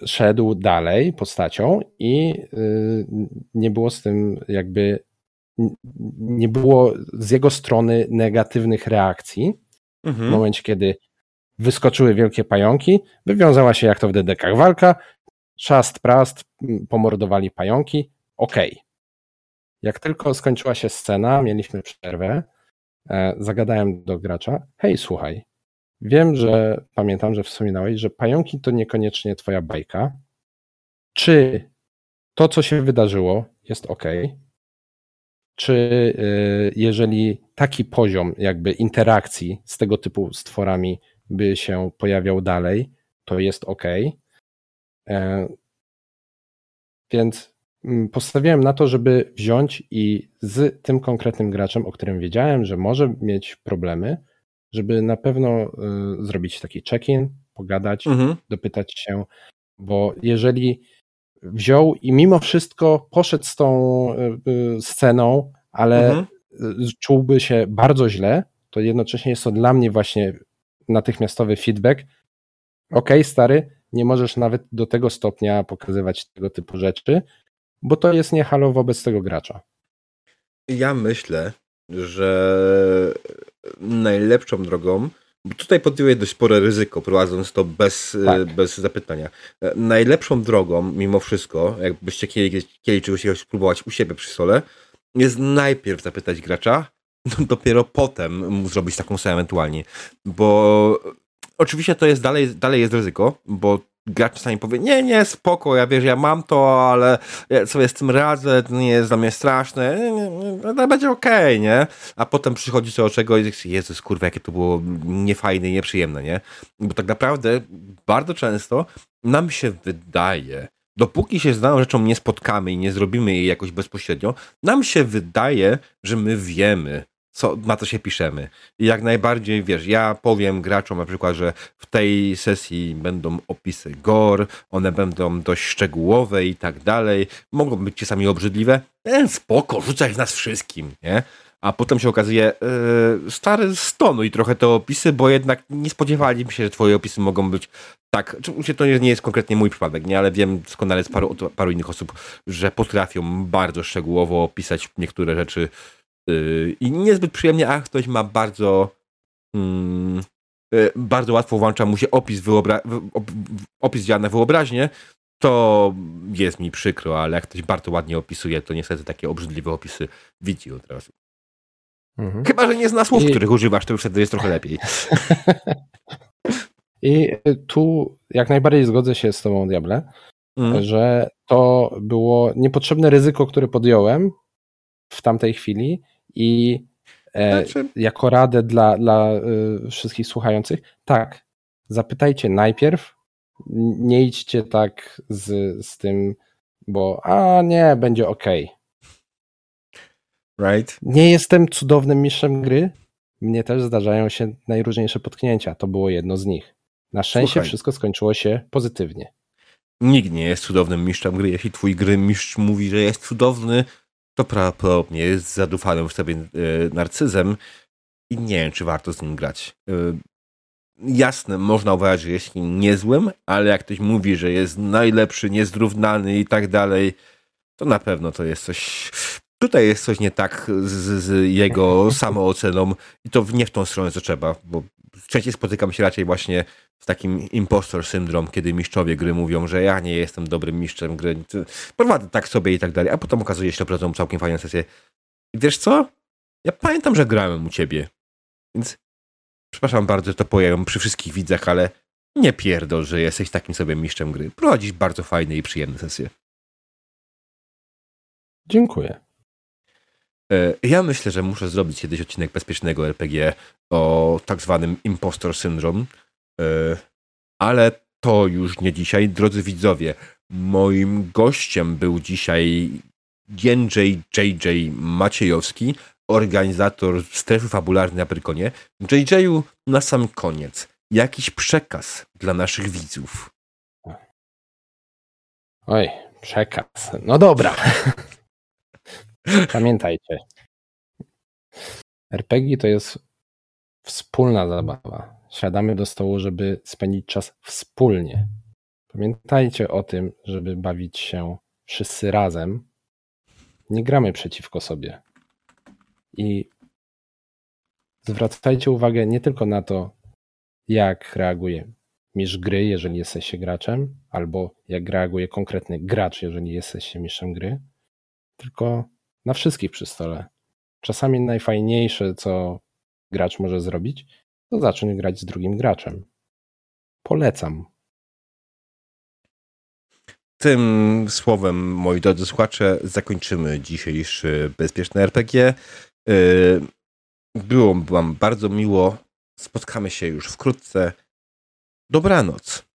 szedł dalej postacią i y, nie było z tym jakby nie było z jego strony negatywnych reakcji. Mhm. W momencie, kiedy wyskoczyły wielkie pająki, wywiązała się jak to w dedekach walka, szast, prast, pomordowali pająki, okej. Okay. Jak tylko skończyła się scena, mieliśmy przerwę, e, zagadałem do gracza, hej, słuchaj, wiem, że pamiętam, że wspominałeś, że pająki to niekoniecznie twoja bajka. Czy to, co się wydarzyło, jest ok? Czy y, jeżeli taki poziom jakby interakcji z tego typu stworami by się pojawiał dalej, to jest ok? E, więc mm, postawiłem na to, żeby wziąć i z tym konkretnym graczem, o którym wiedziałem, że może mieć problemy, żeby na pewno y, zrobić taki check-in, pogadać, mhm. dopytać się, bo jeżeli wziął i mimo wszystko poszedł z tą y, y, sceną, ale mhm. czułby się bardzo źle, to jednocześnie jest to dla mnie właśnie natychmiastowy feedback. Ok, stary, nie możesz nawet do tego stopnia pokazywać tego typu rzeczy, bo to jest nie halo wobec tego gracza. Ja myślę, że najlepszą drogą, bo tutaj podjąłeś dość spore ryzyko, prowadząc to bez, tak. bez zapytania. Najlepszą drogą, mimo wszystko, jakbyście chcieli, chcieli czegoś spróbować u siebie przy stole, jest najpierw zapytać gracza, no dopiero potem mu zrobić taką samą ewentualnie. Bo oczywiście to jest dalej, dalej jest ryzyko, bo gracz czasami powie, nie, nie, spoko, ja wiesz, ja mam to, ale ja sobie z tym radzę, to nie jest dla mnie straszne, to będzie okej, okay, nie? A potem przychodzi co do czego i Jezus, kurwa, jakie to było niefajne i nieprzyjemne, nie? Bo tak naprawdę bardzo często nam się wydaje, dopóki się z daną rzeczą nie spotkamy i nie zrobimy jej jakoś bezpośrednio, nam się wydaje, że my wiemy, co, na co się piszemy. I jak najbardziej, wiesz, ja powiem graczom na przykład, że w tej sesji będą opisy gore, one będą dość szczegółowe i tak dalej, mogą być czasami obrzydliwe, e, spoko, rzucaj w nas wszystkim, nie? A potem się okazuje, yy, stary, stonuj trochę te opisy, bo jednak nie spodziewali się, że twoje opisy mogą być tak. To nie jest konkretnie mój przypadek, nie, ale wiem doskonale z paru, paru innych osób, że potrafią bardzo szczegółowo opisać niektóre rzeczy i niezbyt przyjemnie, a ktoś ma bardzo. Yy, bardzo łatwo włącza mu się opis, wyobra- opis działa na wyobraźnię, to jest mi przykro, ale jak ktoś bardzo ładnie opisuje, to niestety takie obrzydliwe opisy widzi od razu. Mhm. Chyba, że nie zna słów, I... których używasz, to już wtedy jest trochę lepiej. I tu jak najbardziej zgodzę się z tobą, Diable, mhm. że to było niepotrzebne ryzyko, które podjąłem w tamtej chwili i e, znaczy... jako radę dla, dla y, wszystkich słuchających, tak, zapytajcie najpierw, nie idźcie tak z, z tym, bo a nie, będzie ok. Right. Nie jestem cudownym mistrzem gry. Mnie też zdarzają się najróżniejsze potknięcia. To było jedno z nich. Na szczęście Słuchaj. wszystko skończyło się pozytywnie. Nikt nie jest cudownym mistrzem gry. Jeśli twój gry mistrz mówi, że jest cudowny, to prawdopodobnie jest zadufanym w sobie e, narcyzem i nie wiem, czy warto z nim grać. E, jasne, można uważać, że jest niezłym, ale jak ktoś mówi, że jest najlepszy, niezrównany i tak dalej, to na pewno to jest coś Tutaj jest coś nie tak z, z jego samooceną i to nie w tą stronę, co trzeba, bo częściej spotykam się raczej właśnie z takim impostor syndrom, kiedy mistrzowie gry mówią, że ja nie jestem dobrym mistrzem gry, prowadzę tak sobie i tak dalej, a potem okazuje się, że prowadzą całkiem fajną sesję. I wiesz co? Ja pamiętam, że grałem u ciebie, więc przepraszam bardzo, że to powiem przy wszystkich widzach, ale nie pierdol, że jesteś takim sobie mistrzem gry. Prowadzisz bardzo fajne i przyjemne sesje. Dziękuję. E, ja myślę, że muszę zrobić kiedyś odcinek bezpiecznego RPG o tak zwanym impostor syndrom, e, ale to już nie dzisiaj. Drodzy widzowie, moim gościem był dzisiaj Jędrzej JJ Maciejowski, organizator strefy fabularnej na Prykonie. JJu, na sam koniec, jakiś przekaz dla naszych widzów. Oj, przekaz. No dobra. Pamiętajcie. RPG to jest wspólna zabawa. Siadamy do stołu, żeby spędzić czas wspólnie. Pamiętajcie o tym, żeby bawić się wszyscy razem. Nie gramy przeciwko sobie. I zwracajcie uwagę nie tylko na to, jak reaguje mistrz gry, jeżeli jesteście graczem, albo jak reaguje konkretny gracz, jeżeli jesteście mistrzem gry, tylko na wszystkich przy stole. Czasami najfajniejsze, co gracz może zrobić, to zacząć grać z drugim graczem. Polecam. Tym słowem, moi drodzy słuchacze, zakończymy dzisiejszy Bezpieczny RPG. Yy, było Wam bardzo miło. Spotkamy się już wkrótce. Dobranoc.